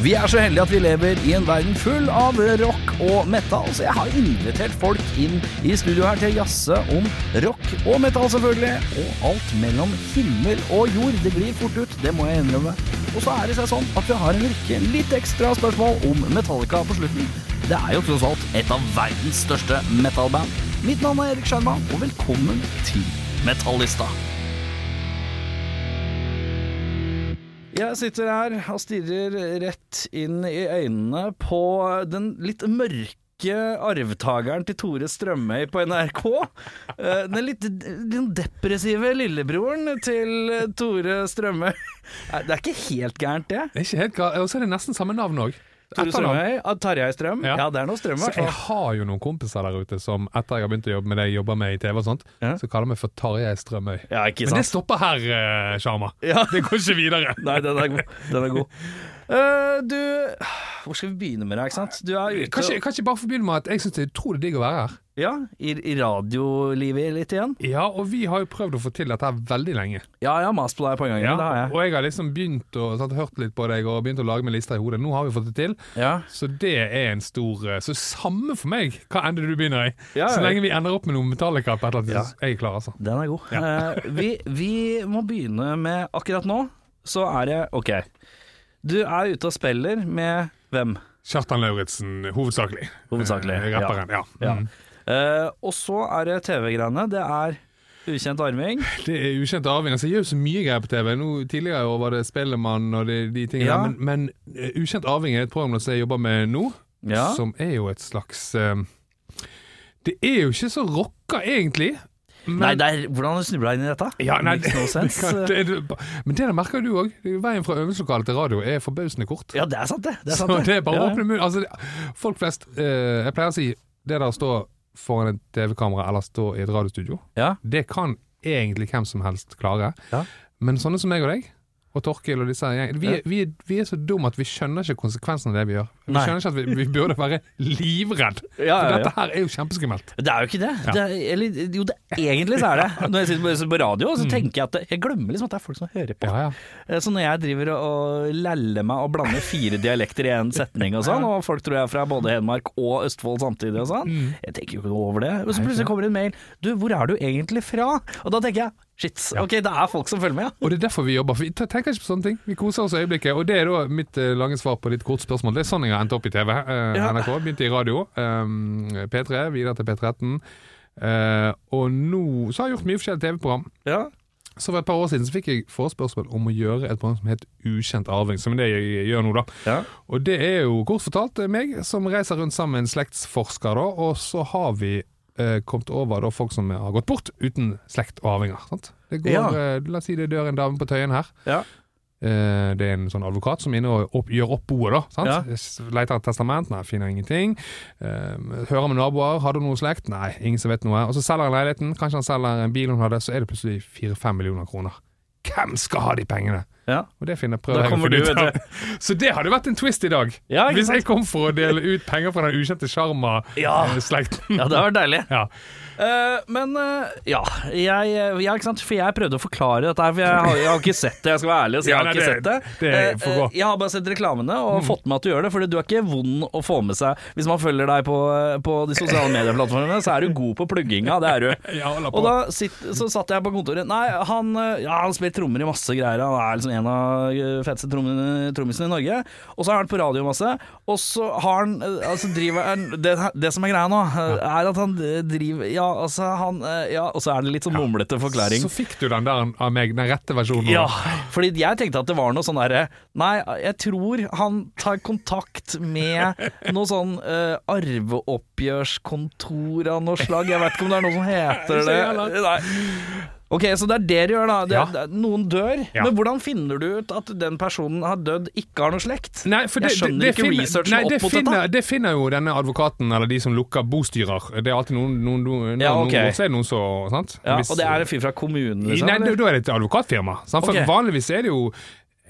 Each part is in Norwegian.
Vi er så heldige at vi lever i en verden full av rock og metal, så jeg har invitert folk inn i studio her til å jazze om rock og metal, selvfølgelig. Og alt mellom himmel og jord. Det glir fort ut, det må jeg innrømme. Og så er det seg sånn at vi har en rekke litt ekstra spørsmål om Metallica på slutten. Det er jo tross alt et av verdens største metalband. Mitt navn er Erik Skjerma, og velkommen til Metallista. Jeg sitter her og stirrer rett inn i øynene på den litt mørke arvtakeren til Tore Strømøy på NRK. Eh, Den litt den depressive lillebroren til Tore Strømøy. Det er ikke helt gærent, det. Det er ikke helt gærent, Og så er det nesten samme navn òg. Tore Strømøy, Tarjei Strøm. Ja. Ja. det er noe strøm, Så jeg har jo noen kompiser der ute som etter jeg har begynt å jobbe med det jeg jobber med i TV og sånt, Ja. så kaller meg for Tarjei Strømøy. Ja, Men det stopper her, eh, Sjarma. Ja. Det går ikke videre. Nei, den er god. Den er god. Uh, du Hvor skal vi begynne med deg, ikke sant? Du er ute Kanskje, kanskje bare få begynne med at jeg syns det er utrolig digg å være her. Ja, i, i radiolivet litt igjen. Ja, og vi har jo prøvd å få til dette her veldig lenge. Ja, jeg har mast på deg på en gang. Ja, Det har jeg. Og jeg har liksom begynt å sant, hørt litt på deg og begynt å lage meg lister i hodet. Nå har vi fått det til. Ja. Så det er en stor eh, Så samme for meg hva ender du begynner i. Ja, Så lenge vi ender opp med noe Metallica på et eller annet tidspunkt. Jeg er klar, altså. Den er god. Uh, vi, vi må begynne med akkurat nå, så er det OK. Du er ute og spiller med hvem? Kjartan Lauritzen hovedsakelig. Hovedsakelig, Eh, Rapperen, ja. Ja. Mm. Eh, og så er det TV-greiene. Det er Ukjent arving. Det er ukjent arving. Altså, jeg gjør jo så mye greier på TV. Nå, tidligere i år var det Spellemann og de, de tingene Ja. der. Men, men eh, Ukjent arving er et program som jeg jobber med nå, Ja. som er jo et slags uh, Det er jo ikke så rocka, egentlig. Men, Nei, er, hvordan har du snubla inn i dette? ja, nei, det, det, det, men det merker du òg. Veien fra øvingslokalet til radio er forbausende kort. Ja, det er sant, det. det, er så det er bare å åpne munnen. Altså, folk flest uh, Jeg pleier å si det der å stå foran et TV-kamera eller stå i et radiostudio, Ja. det kan egentlig hvem som helst klare. Ja. Men sånne som meg og deg, og Torkil og disse gjeng, vi, Ja. vi, vi er så dumme at vi skjønner ikke konsekvensen av det vi gjør. Vi Nei. skjønner ikke at vi, vi burde være livredd. Ja, For ja, For dette her er jo kjempeskummelt. Det er jo ikke det. Ja. det er, eller, jo, det, egentlig så er det. Når jeg sitter på, radio, så tenker jeg at jeg glemmer liksom at det er folk som hører på. Mm. Ja, ja. Eh, Så når jeg driver og, og meg og blander fire dialekter i en setning og sånn, og folk tror jeg er fra både Hedmark og Østfold samtidig og sånn, Mm. jeg tenker jo ikke noe over det. Og så plutselig kommer det en mail. Du, hvor er du egentlig fra? Og da tenker jeg shit, ok, det er folk som følger med, ja. Og det er derfor vi jobber. For vi tenker ikke på sånne ting. Vi koser oss i øyeblikket. Og det er da mitt eh, lange svar på ditt korte spørsmål. Det er sånn jeg har endt opp i TV. Eh. NRK begynte i radio. eh, P3, videre til P13. Eh, og nå så har jeg gjort mye forskjellige TV-program. ja. Så for et par år siden så fikk jeg forespørsel om å gjøre et program som het Ukjent arving, som er det jeg gjør nå, da. Ja. Og det er jo kort fortalt meg som reiser rundt sammen med en slektsforsker, da, og så har vi eh, kommet over da, folk som har gått bort uten slekt og arvinger. Sant? Det går, Ja. eh, la oss si det dør en dame på Tøyen her. Ja. Eh, det er en sånn advokat som er inne og opp, gjør opp boet, da. Sant? Ja. Leter et testament, nei, finner ingenting. Eh, hører med naboer, har du noe slekt? Nei, ingen som vet noe. Og så selger han leiligheten, kanskje han selger en bil hun hadde, så er det plutselig fire-fem millioner kroner. Hvem skal ha de pengene? Ja. Og det finner prøver jeg å finne ut av. Så det hadde vært en twist i dag. Ja, Hvis jeg kom for å dele ut penger fra den ukjente Ja. Sjarma-slekten. ja, det har vært deilig. Ja. Eh, men uh, ja, jeg, ja, ikke sant? For jeg prøvde å forklare dette her, for jeg har, jeg har ikke sett det. Jeg skal være ærlig og si jeg har ikke sett det. eh, jeg har bare sett reklamene og fått med at du gjør det, for du er ikke vond å få med seg. Hvis man følger deg på, på de sosiale medieplattformene, så er du god på plugginga, det er du. Og da sitt, så satt jeg på kontoret Nei, han, ja, han spiller trommer i masse greier Han er liksom en av feteste trommisene i Norge Og så har han vært på radio masse Og så har han, altså driver det, det som er greia nå Er at han driver Ja, altså han, eh, ja Og så er det litt sånn mumlete forklaring Så fikk du den der av meg, den rette versjonen. ja, fordi jeg tenkte at det var noe sånn derre Nei, jeg tror han tar kontakt med noe sånn uh, arveoppgjørskontor av noe slag. Jeg vet ikke om det er noe som heter det. Nei. Ok, Så det er det du gjør, da. Det, Ja. det, noen dør. Ja. Men hvordan finner du ut at den personen har dødd, ikke har noe slekt? Nei, for Jeg skjønner ikke finner- researchen nei, opp det mot finner, dette. Det finner jo denne advokaten, eller de som lukker bostyrer. Det er alltid noen, noen, noen, Ja, noen ok. Er noen så sant? Ja, Hvis- og det er en fyr fra kommunen, liksom? Nei, eller? da er det et advokatfirma. For okay. vanligvis er det jo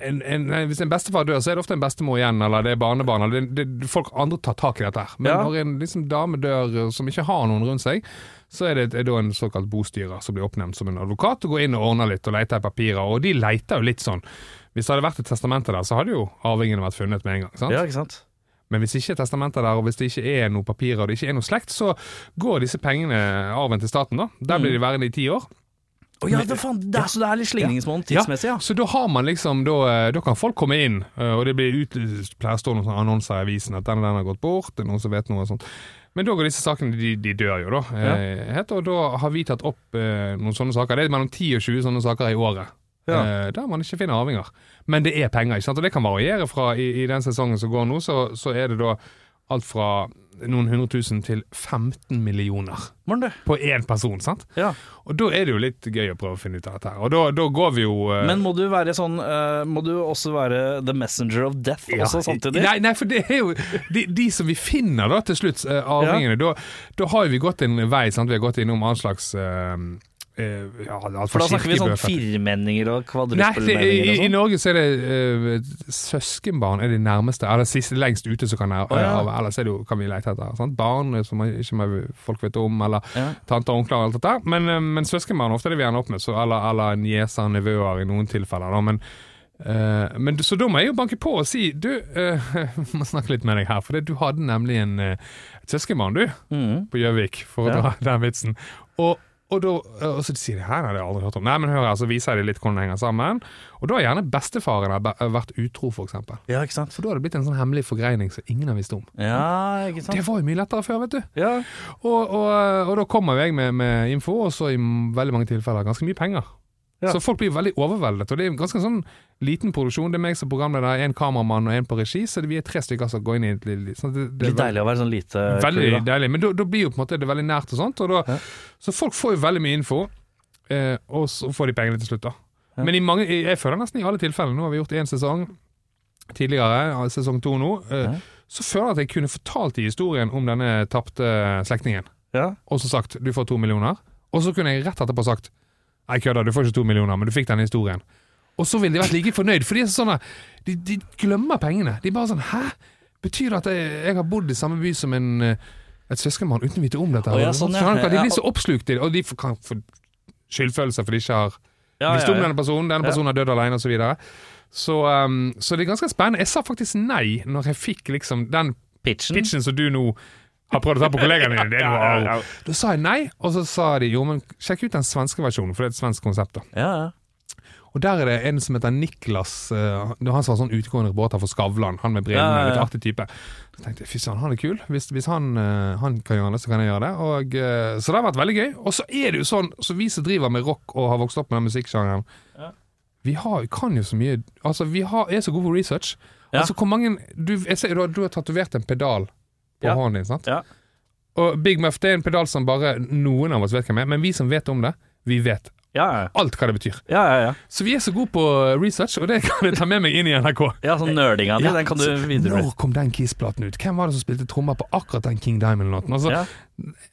en, en, Hvis en bestefar dør, så er det ofte en bestemor igjen, eller det er barnebarn. Eller det, det, folk andre tar tak i dette her. Men når en liksom, dame dør eh, som ikke har noen rundt seg, så er det er da en såkalt bostyrer som blir oppnevnt som en advokat, og går inn og ordner litt og leter i papirer. Og de leter jo litt sånn. Hvis det hadde vært et testamente der, så hadde jo arvingene vært funnet med en gang. Sant? Ja, ikke sant? Men hvis ikke testamentet der, og hvis det ikke er noe papirer, og det ikke er noe slekt, så går disse pengene, arven til staten, da. Der blir de værende i ti år. Å ja, det, faen, det er, så det er litt slingringsmonn tidsmessig, ja. Så da har man liksom Da, eh, da kan folk komme inn, eh, og det blir utlyst pleier å stå noen annonser i avisen at den og den har gått bort, det er noen som vet noe og sånt. Men da går disse sakene De, de dør jo, da. Eh, het, og da har vi tatt opp eh, noen sånne saker. Det er mellom 10 og 20 sånne saker i året. Ja. Eh, der man ikke finner arvinger. Men det er penger, ikke sant? og det kan variere fra i, i den sesongen som går nå, så, så er det da alt fra noen hundre tusen til 15 millioner på én person. sant? Ja. Og da er det jo litt gøy å prøve å finne ut av dette her. Og da, da går vi jo uh... Men må du være sånn uh, Må du også være the messenger of death Ja, også samtidig? Nei, nei, for det er jo de, de som vi finner da til slutt, uh, arvingene, da, da har vi gått en vei. Sant? Vi har gått innom all slags eh, eh, ja, alt For da snakker vi sånn firmenninger og Nei, kvadruspelmenninger i, I sånn? Norge så er det uh, søskenbarn er de nærmeste, eller siste lengst ute som kan være. Oh, ja. Ellers er det jo, kan vi lete etter sant? barn eh, som ikke folk vet om, eller Ja. tanter og onkler og alt dette. Men, uh, men søskenbarn ofte er det vi ender opp med, så, eller, eller nieser og nevøer i noen tilfeller. Da. Men, Uh, men, så da må jeg jo banke på og si Du, uh, må snakke litt med deg her, for det, du hadde nemlig en, uh, søskenbarn, du, mm. på Gjøvik, for å Ja. dra den vitsen. Og, og, da, og så sier de her har jeg aldri hørt om. Nei, men hør her, så viser jeg dem litt hvordan det henger sammen. Og da har gjerne bestefaren vært utro, for eksempel. Ja, ikke sant? For da har det blitt en sånn hemmelig forgreining som ingen har visst om. Ja, ikke sant? Det var jo mye lettere før, vet du. Ja. Og, og, og da kommer jeg med, med info, og så i veldig mange tilfeller ganske mye penger. Ja. Så folk blir veldig overveldet, og det er en ganske sånn liten produksjon. Det er meg som programleder, en kameramann og en på regi, så vi er tre stykker som går inn i et lite sånn, det, det er Litt deilig å være sånn lite Veldig da. deilig, men da, da blir jo på en måte det veldig nært og sånt. Og da, Ja. Så folk får jo veldig mye info, eh, og så får de pengene til slutt, da. Ja. Men i mange, jeg føler nesten i alle tilfeller, nå har vi gjort én sesong tidligere, sesong to nå, eh, Ja. så føler jeg at jeg kunne fortalt i historien om denne tapte slektningen, Ja. og så sagt du får to millioner, og så kunne jeg rett etterpå sagt nei, kødda, du får ikke to millioner, men du fikk denne historien. Og så ville de vært like fornøyd, for de er sånn at de, de glemmer pengene. De er bare sånn hæ? Betyr det at jeg, jeg har bodd i samme by som en eh, et søskenbarn uten å vite om dette? Oh, ja, sånn, ja. De blir så oppslukt i det, og de kan få skyldfølelse for de ikke har Ja, visst om denne personen, denne personen har dødd alene, osv. Så, videre. så, um, så det er ganske spennende. Jeg sa faktisk nei når jeg fikk liksom den Pitchen. pitchen som du nå har prøvd å ta på kollegaene dine. Det er noe Ja, ja, ja. Da sa jeg nei, og så sa de jo, men sjekk ut den svenske versjonen, for det er et svensk konsept. da. Ja, ja. Og der er det en som heter Niklas, Uh, han som var sånn utgående reporter for Skavlan, han med brillene, Ja, ja, ja. litt artig type. Så tenkte jeg fy søren, han er kul. Hvis, hvis han, uh, han kan gjøre det, så kan jeg gjøre det. Og, uh, så det har vært veldig gøy. Og så er det jo sånn, så vi som driver med rock og har vokst opp med den musikksjangeren, Ja. vi har, kan jo så mye Altså, vi har, er så gode på research. Ja. Altså, hvor mange Du, jeg ser, du, har, du har tatovert en pedal på Ja. hånden din, sant? Ja. Og Big Muff det er en pedal som bare noen av oss vet hvem er, men vi som vet om det, vi vet Ja, ja. alt hva det betyr. ja, ja, ja. Så vi er så gode på research, og det kan jeg ta med meg inn i NRK. ja sånn nerdinga di, Ja, den kan du så videre Når kom den Kiss-platen ut? Hvem var det som spilte trommer på akkurat den King Diamond-låten? Altså, ja.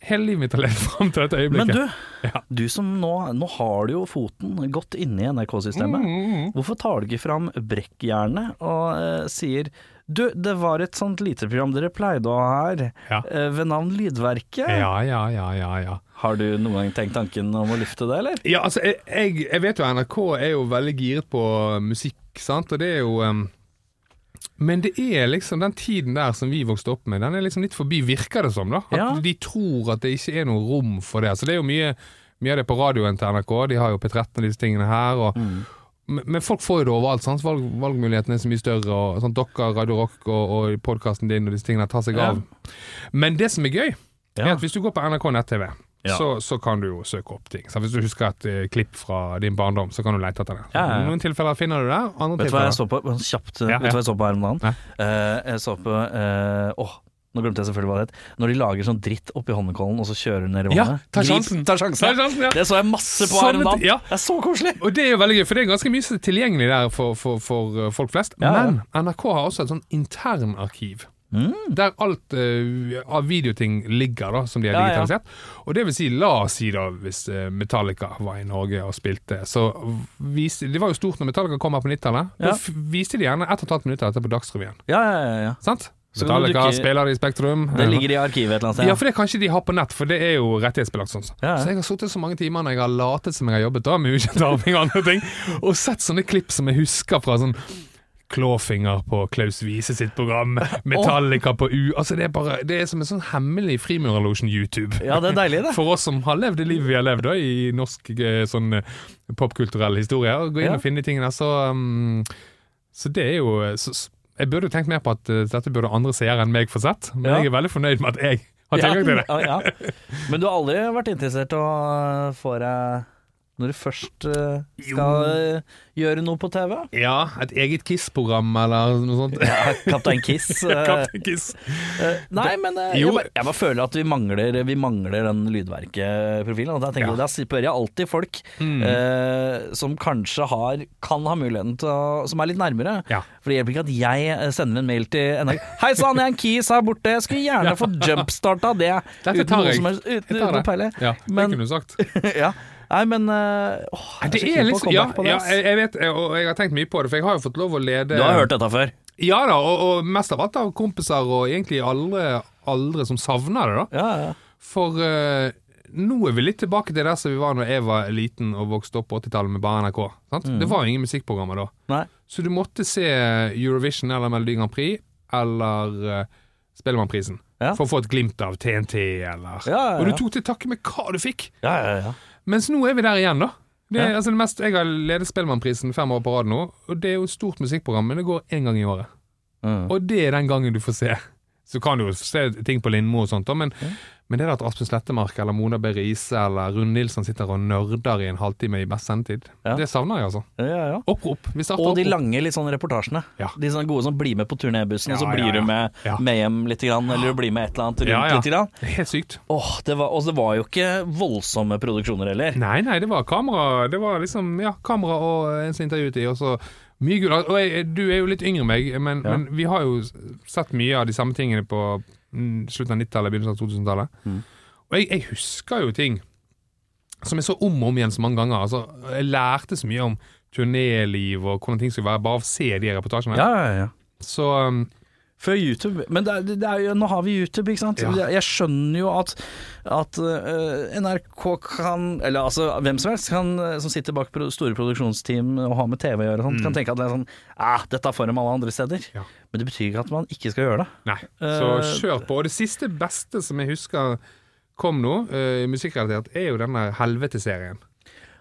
Hele livet mitt har levd fram til dette Men du, Ja. du som nå, nå har du jo foten godt inne i NRK-systemet. Mm, mm, mm. Hvorfor tar du ikke fram brekkjernet og uh, sier Du, det var et sånt lite program dere pleide å ha her, Ja. eh, ved navn Lydverket. ja, ja, ja, ja, ja. Har du noen gang tenkt tanken om å lufte det, eller? Ja, altså, jeg, jeg, jeg vet jo NRK er jo veldig giret på musikk, sant, og det er jo um, Men det er liksom den tiden der som vi vokste opp med, den er liksom litt forbi, virker det som, da. At Ja. de tror at det ikke er noe rom for det. Så det er jo mye, mye av det på radioen til NRK, de har jo P13 og disse tingene her. og men, men folk får jo det overalt. Sant? Valg, valgmulighetene er så mye større. Og, sånn, dere, Radio Rock og, og podkasten din og disse tingene tar seg Ja. Men det som er gøy, er at hvis du går på NRK nett-TV, Ja. så, så kan du jo søke opp ting. Så hvis du husker et uh, klipp fra din barndom, så kan du lete etter det. Ja, ja, ja. Noen tilfeller finner du det, andre Vet du hva jeg så på? Kjapt, Ja, vet du hva jeg så på her om dagen? Eh, jeg så på uh, Åh, Nå glemte jeg selvfølgelig hva det het. Når de lager sånn dritt oppi Holmenkollen, og så kjører ned i Ja, vannet. ta sjansen. Ta sjansen. Ta sjansen, ja. Det så jeg masse på her om dagen. ja. Det er så koselig. Og det er jo veldig gøy, for det er ganske mye tilgjengelig der for, for, for uh, folk flest. Ja, ja. Men NRK har også et sånn internarkiv. Mm. Der alt uh, av videoting ligger, da, som de har Ja, ja. digitalisert. Og det vil si, la oss si da, hvis uh, Metallica var i Norge og spilte, så viste Det var jo stort når Metallica kom her på 90-tallet. Ja. Da viste de gjerne ett og et halvt minutt av på Dagsrevyen. Ja, ja, ja, ja. Sant? Kan Metallica dukke- spiller i Spektrum. Det ligger i arkivet et eller annet sted. Ja, for det kanskje de har på nett, for det er jo rettighetsbelagt sånn. Ja, ja. Så jeg har sittet så mange timer når jeg har latet som jeg har jobbet da, med ukjent arving og andre ting, og sett sånne klipp som jeg husker fra sånn Clawfinger på Klaus Wiese sitt program, Metallica på U Altså Det er bare Det er som en sånn hemmelig Frimurerlosjen YouTube. Ja, det er deilig, det. For oss som har levd det livet vi har levd da, i norsk eh, sånn eh, popkulturell historie. Og gå inn Ja. og finne de tingene. Så, um, så det er jo så, så- Jeg burde jo tenkt mer på at eh, dette burde andre seere enn meg få sett, men Ja. jeg er veldig fornøyd med at jeg har tilgang til det. Ja, ja. Men du har aldri vært interessert i å få deg Når du først eh, skal eh, gjøre noe på TV? Ja, et eget Kiss-program eller noe sånt. Ja, Kaptein Kiss. eh, Kaptein Kiss. nei, men jeg, bare, jeg bare føler at vi mangler, vi mangler den lydverkeprofilen. Og tenker Ja. jeg, spør jeg alltid folk Mm. eh, som kanskje har kan ha muligheten til å Som er litt nærmere. Ja. For det hjelper ikke at jeg sender en mail til NRK. Hei sann, jeg er en Kiss her borte. Jeg skulle gjerne få jumpstarta det. Dette uten tar noe jeg. som helst- Uten, Jeg tar uten det. peile. Ja, det kunne du sagt. ja. Nei, men øh, åh, jeg Det så er keen på å liksom, komme ja, back på det, ja, ass. jeg, jeg vet, og jeg har tenkt mye på det, for jeg har jo fått lov å lede Du har hørt dette før? Ja da, og, og mest av alt av kompiser og egentlig alle, alle som savner det, da. Ja, ja. For eh, nå er vi litt tilbake til der som vi var når jeg var liten og vokste opp på 80-tallet med bare NRK. Sant? Det var jo ingen musikkprogrammer da. Nei. Så du måtte se Eurovision eller Melodi Grand Prix eller uh, Spellemannprisen Ja. for å få et glimt av TNT eller Ja, ja, Og du tok til takke med hva du fikk. ja, ja, ja. Mens nå er vi der igjen, da. Det, er, Ja. altså det mest, jeg har ledet Spellemannprisen fem år på rad nå, og det er jo et stort musikkprogram, men det går én gang i året. Mm. Og det er den gangen du får se. Så kan du jo se ting på Lindmo og sånt, da, men, men det der at Aspen Slettemark eller Mona B. Riise eller Rune Nilsson sitter og nerder i en halvtime i best sendetid, Ja. det savner jeg, altså. ja, ja. Opprop. Vi Og de lange litt sånne reportasjene. Ja. De sånne gode som blir med på turnébussen, og så blir du med, hjem litt, grann, eller du blir med et eller annet rundt Ja, ja. litt. Grann. Er Helt sykt. Åh, det var, og det var jo ikke voldsomme produksjoner heller. Nei, nei, det var kamera. Det var liksom, ja, kamera og en som intervjuet i, og så mye gull. Og jeg, du er jo litt yngre enn meg, men, Ja. men vi har jo sett mye av de samme tingene på mm, slutten av 90-tallet, begynnelsen av 2000-tallet. Mm. Og jeg, jeg husker jo ting som jeg så om og om igjen så mange ganger. Altså, jeg lærte så mye om turnéliv og hvordan ting skulle være, bare av å se de reportasjene. Ja, ja, ja. Så um, Før YouTube. Men det er, det er jo, nå har vi YouTube, ikke sant. Ja. Jeg- skjønner jo at, at uh, NRK kan Eller altså hvem som helst kan, øh, som sitter bak store produksjonsteam og har med TV å gjøre, sånt, kan tenke at det er sånn ah, Dette får dem alle andre steder. Mm. Ja. Men det betyr ikke at man ikke skal gjøre det. nei. Så uh, kjør på. Og det siste beste som jeg husker kom nå, uh, musikkrelatert, er jo denne helveteserien.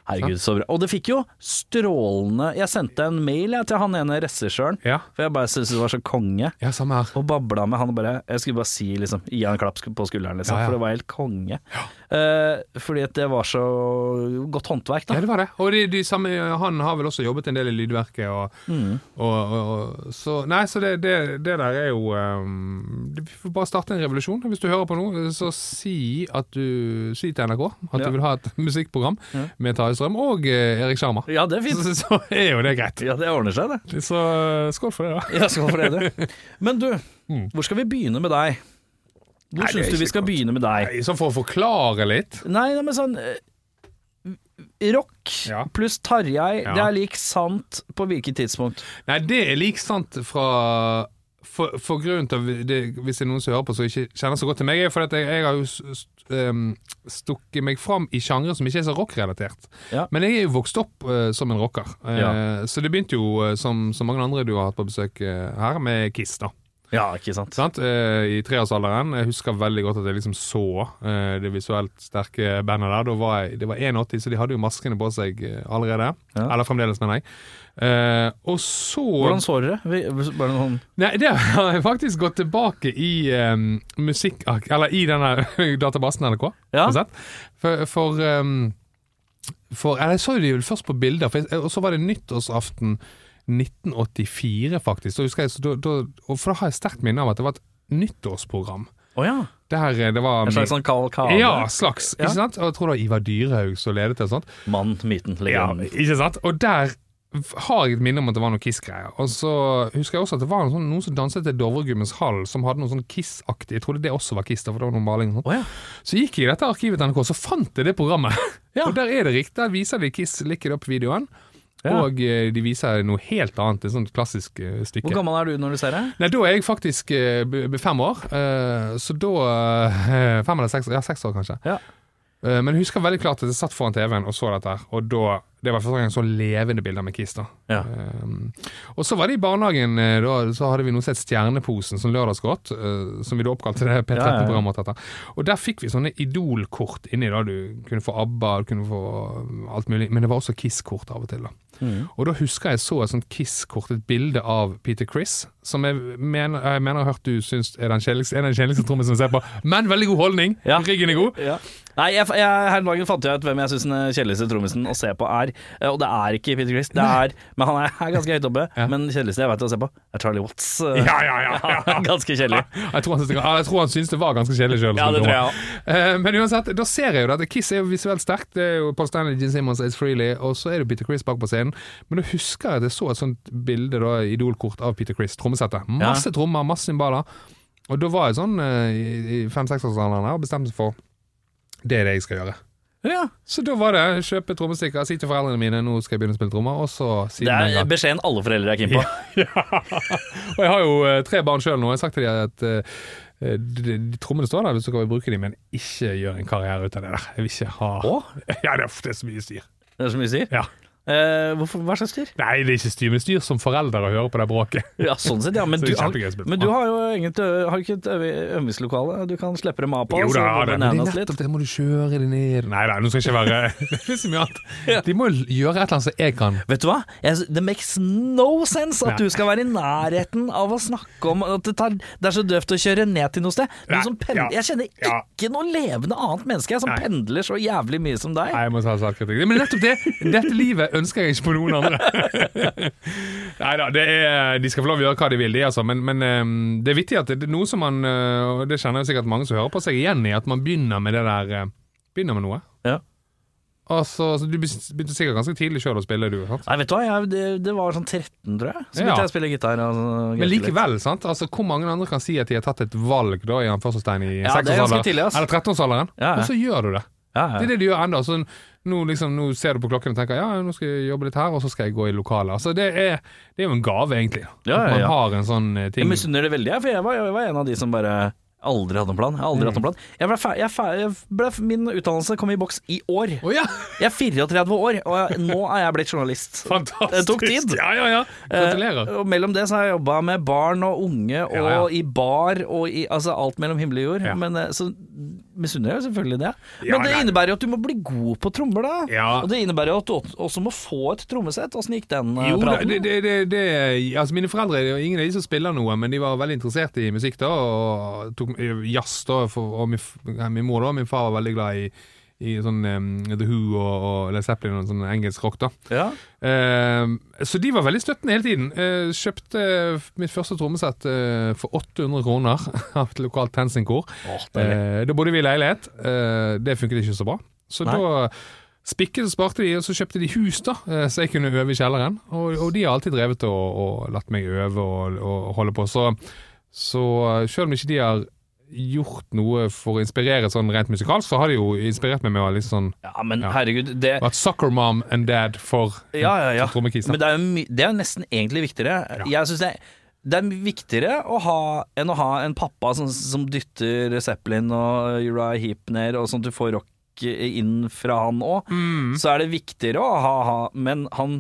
Herregud, så bra. Og det fikk jo strålende Jeg sendte en mail jeg, til han ene regissøren, Ja, for jeg bare syntes det var så konge. ja samme her. Og babla med han bare Jeg skulle bare si liksom Gi han en klapp på skulderen, liksom. Ja, ja. For det var helt konge. Eh, fordi at det var så godt håndverk, da. Ja, det var det. Og de, de samme, han har vel også jobbet en del i lydverket. Og, Mm. og, og, så nei, så det, det, det der er jo um, Vi får bare starte en revolusjon. Hvis du hører på noe, så si at du Si til NRK at Ja. du vil ha et musikkprogram Ja. med Tarjei Strøm og eh, Erik Sjarma. Ja, det er Så, fint. så er jo det greit. Ja, det ordner seg, det. Så skål for det, da. Ja, skål for det, du. Men du, Mm. hvor skal vi begynne med deg? Hvor syns du vi skal godt. begynne med deg? Nei, sånn for å forklare litt Nei, nei, men sånn eh, Rock Ja. pluss Tarjei, Ja. det er lik sant på hvilket tidspunkt? Nei, det er lik sant fra for, for grunnen til det, Hvis det er noen som hører på som ikke kjenner så godt til meg, er fordi at jeg, jeg har jo um, stukket meg fram i sjangre som ikke er så rockrelatert. Ja. Men jeg er jo vokst opp uh, som en rocker. uh. Så det begynte jo, uh, som, som mange andre du har hatt på besøk her, med Kiss. da Ja, ikke sant? Sant? Eh, I treårsalderen. Jeg husker veldig godt at jeg liksom så eh, det visuelt sterke bandet der. Da var jeg, det var 81, så de hadde jo maskene på seg eh, allerede. Ja. Eller fremdeles, mener jeg. Eh, og så Hvordan så dere? Bare noen Nei, det har jeg faktisk gått tilbake i um, musikk... Eller i denne databasen NRK. Ja. For, for, um, for Jeg så det jo først på bilder, og så var det nyttårsaften 1984, faktisk. Da husker jeg, så da, da, for da har jeg sterkt minne av at det var et nyttårsprogram. Oh, ja. Der eh, det var En slags sånn kavalkade. Ja, slags. Ja. Ikke sant? Og jeg tror det var Ivar Dyrhaug som ledet det. sånt. Mann, myten, Ja, ikke sant? Og der har jeg et minne om at det var noe Kiss-greier. Og så husker jeg også at det var noen, sånn, noen som danset til Dovregubbens hall, som hadde noe sånn Kiss-aktig. Jeg trodde det også var Kiss, da, for det var noen maling og sånt. Oh, ja. Så gikk jeg i dette arkivet til NRK, så fant jeg det programmet. Ja. Og der er det riktig. Der viser de Kiss Lick It Up-videoen. Ja. Og eh, de viser noe helt annet, et sånt klassisk eh, stykke. Hvor gammel er du når du ser det? Nei, da er jeg faktisk eh, fem år. så da Fem eller seks, ja, seks år, kanskje. Ja. Men jeg husker veldig klart at jeg satt foran TV-en og så dette her, og da Det var første gang så levende bilder med Kiss, da. Ja. Og så var det i barnehagen, eh, da så hadde vi som het Stjerneposen, som lørdagsgodt, eh, som vi da oppkalte det P13-programmet etter. Og der fikk vi sånne Idol-kort inni, da. Du kunne få ABBA, du kunne få alt mulig, men det var også Kiss-kort av og til, da. Og da husker jeg så et sånt Kiss-kort, et bilde av Peter Chris, som jeg mener jeg, mener jeg har hørt du syns er den kjedeligste, en av de kjedeligste trommisene å se på, men veldig god holdning. Ja. Ryggen er god. Ja. Nei, jeg, jeg, her om dagen fant jeg ut hvem jeg syns den kjedeligste trommisen å se på er. Eh, Og det er ikke Peter Chris, det er, men han er, er ganske høyt oppe. Ja. Men den kjedeligste jeg vet å se på, er Charlie Watts. Ja, ja, ja. ganske kjedelig. Jeg tror han jeg tror han syns det var ganske kjedelig sjøl. Ja, det tror jeg Eh, Men uansett, da ser jeg jo at Kiss er jo visuelt sterkt. Det er jo Paul Stanley, Gene Simmons, Ace Freely, og så er det Peter Chris bak på scenen. Men da husker jeg at jeg så et sånt bilde, da, idolkort av Peter Chris, trommesettet. Masse trommer, masse cymbaler. Og da var jeg sånn eh, i fem-seksårsalderen og bestemte meg for det er det jeg skal gjøre. Ja. Så da var det kjøpe trommestikker, si til foreldrene mine nå skal jeg begynne å spille trommer, og så Det siden den er beskjeden alle foreldre er keen på. og jeg har jo eh, tre barn sjøl nå. Jeg har sagt til dem at uh, de, de trommene står der hvis kan vi bruke dem, men ikke gjør en karriere ut av det der. Jeg vil ikke ha Å? Ja, det er, det er så mye styr. Det er så mye styr. Ja. Eh, hvorfor, hva slags styr? Nei, det er ikke styr, men styr som foreldre å høre på det bråket. Ja, sånn sett, ja. Men, du, er har, men du har jo ingen, har ikke et øvingslokale du kan slippe dem av på. Jo da, går det, men det er nettopp det. Må du kjøre det ned Nei da, nå skal jeg ikke være Det finnes så mye annet. De må jo gjøre et eller annet som jeg kan. Vet du hva? Det makes no sense at Nei. du skal være i nærheten av å snakke om at det, tar, det er så døvt å kjøre ned til noe sted. Du som pendler, Jeg kjenner ikke noe levende annet menneske som Nei. pendler så jævlig mye som deg. Nei, jeg må ta selvkritikk. Men nettopp det! Dette livet ønsker jeg ikke på noen andre. Nei da, de skal få lov å gjøre hva de vil, de altså. Men, men eh, det er viktig at det er noe som man eh, Og det kjenner jo sikkert mange som hører på seg igjen i, at man begynner med det der eh, Begynner med noe. Ja. Altså, så Du begynte sikkert ganske tidlig sjøl å spille, du. sant? Nei, vet du hva, jeg, det, det var sånn 13, tror jeg. Så Ja. begynte jeg å spille gitar. Altså, Men likevel, sant? Altså, hvor mange andre kan si at de har tatt et valg da i anførselstegn i Ja, det er ganske tidlig. Eller 13-årsalderen? Ja, ja. Og så gjør du det. Ja, Det er det du gjør ennå. Så nå, liksom, nå ser du på klokken og tenker ja, nå skal jeg jobbe litt her, og så skal jeg gå i lokalet. Altså, det, er, det er jo en gave, egentlig. Ja, At man ja. har en sånn ting. Jeg misunner det veldig, for jeg var, jeg var en av de som bare aldri hadde noen plan. Jeg aldri aldri hatt noen plan. Jeg ble, jeg, ble, min utdannelse kom i boks i år. Oh, ja! Jeg er 34 år, og nå er jeg blitt journalist. Fantastisk. Det tok tid. Ja, ja, ja. Gratulerer. Eh, og mellom det så har jeg jobba med barn og unge, og i bar, og i altså alt mellom himmel og jord. Men eh, så misunner jo selvfølgelig det. Men Ja, det innebærer jo at du må bli god på trommer, da. Ja. Og det innebærer jo at du også må få et trommesett. Åssen gikk den eh, Jo, praten? det, det, det, det, altså mine foreldre ingen av de som spiller noe, men de var veldig interessert i musikk da, og tok eh, jazz da, for, og min, min mor da, min far var veldig glad i, i sånn um, The Who og, og Led Zeppelin og sånn engelsk rock da. Ja. uh, så de var veldig støttende hele tiden. Uh, kjøpte mitt første trommesett uh, for 800 kroner av et lokalt TenSing-kor. Åh. Eh, da bodde vi i leilighet. Det funket ikke så bra. Så Nei. da spikket og sparte de, og så kjøpte de hus, da, så jeg kunne øve i kjelleren. Og, og de har alltid drevet og, og latt meg øve og, og holde på. Så, så selv om ikke de har gjort noe for å inspirere sånn rent musikalsk, så har de jo inspirert meg med å litt sånn ja, men Ja. herregud, det vært soccer mom and dad for Ja, ja, ja. for Men det er jo det er jo nesten egentlig viktigere. Jeg synes det, det er viktigere å ha, enn å ha en pappa som, som dytter Zeppelin og Uriah Heap ned, og sånn at du får rock inn fra han òg. Mm. Så er det viktigere å ha, ha Men han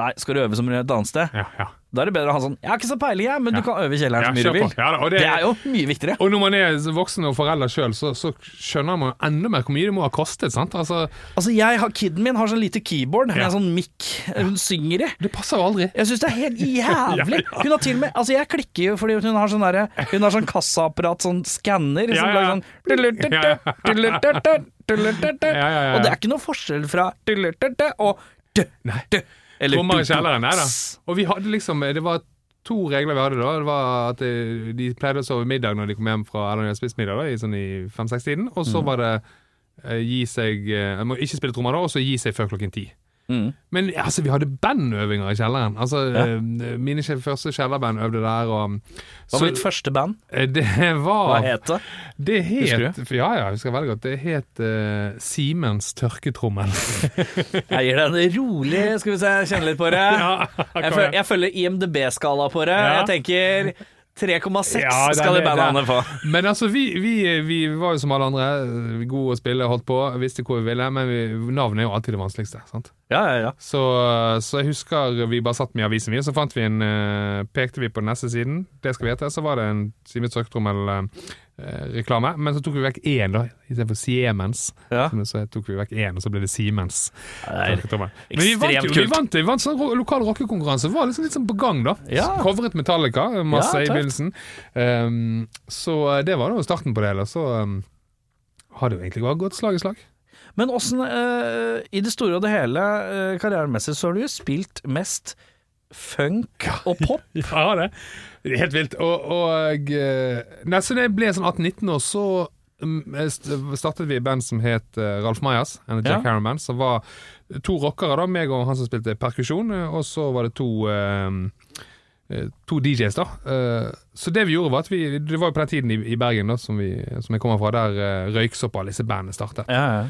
Nei, skal du øve som et annet sted? Ja, ja. Da er det bedre å ha sånn Jeg har ikke så peiling, jeg, men Ja. du kan øve i kjelleren så mye du vil. Det, det- er jo mye viktigere. Og når man er voksen og forelder sjøl, så, så skjønner man enda mer hvor mye det må ha kostet. sant? Altså, Altså, jeg har, Kiden min har sånn lite keyboard med en sånn mic hun synger i. Det passer jo aldri. Jeg syns det er helt jævlig. Hun har til og med Altså, jeg klikker jo fordi hun har sånn derre Hun har sånn kassaapparat, sånn skanner, som Ja, ja, lager ja. sånn. Og det er ikke noe forskjell fra og dø. Eller Trommer i kjelleren, nei da. Og vi hadde liksom Det var to regler vi hadde da. Det var at eh, de pleide å sove middag når de kom hjem fra Eller når de hadde spist middag, da, i, sånn i fem-seks-tiden. Og så var det eh, gi seg eh, må ikke spille trommer da, og så gi seg før klokken ti. Mm. Men altså, vi hadde bandøvinger i kjelleren. Altså, Ja. eh, Mine første kjellerband øvde der. Og, Hva var ditt første band? Det var Hva het det? Det het Ja, ja, jeg husker veldig godt. Det het uh, Simens tørketrommel. Jeg gir deg en rolig Skal vi se, kjenne litt på det. jeg, følger, jeg følger IMDb-skala på det. Ja. Jeg tenker 3,6 Ja, skal de bandene få. Men altså, vi, vi, vi var jo som alle andre gode å spille, holdt på, visste hvor vi ville, men vi, navnet er jo alltid det vanskeligste. sant? Ja, ja, ja. Så, så jeg husker vi bare satt med i avisen, vi, og så fant vi en, eh, pekte vi på den neste siden. Det skal vi hete. Så var det en Siemens tørketrommel-reklame. men så tok vi vekk én, da, istedenfor Siemens. Ja. Så tok vi vekk én, og så ble det Siemens. Det. Men vi vant jo, vi vant, vi vant sånn lokal rockekonkurranse. Var liksom litt sånn på gang, da. Ja. Covret Metallica, masse Ja, i begynnelsen. Um, så eh, det var da starten på det hele. Så um, har det jo egentlig bare gått slag i slag. Men åssen, uh, i det store og det hele, uh, karrieremessig, så har du jo spilt mest funk og pop. Ja, det. det er helt vilt. Og, og eh, Nei, så det ble sånn 18-19 år, så mm, startet vi i band som het Ralf Mayas, en Jack Ja. Harron-band, som var to rockere, da, meg og han som spilte perkusjon, eh, og så var det to eh, To DJs, da. Så det vi gjorde, var at vi Det var jo på den tiden i, Bergen, da, som, vi, som jeg kommer fra, der Røyksopp og alle disse bandene startet. Ja, ja.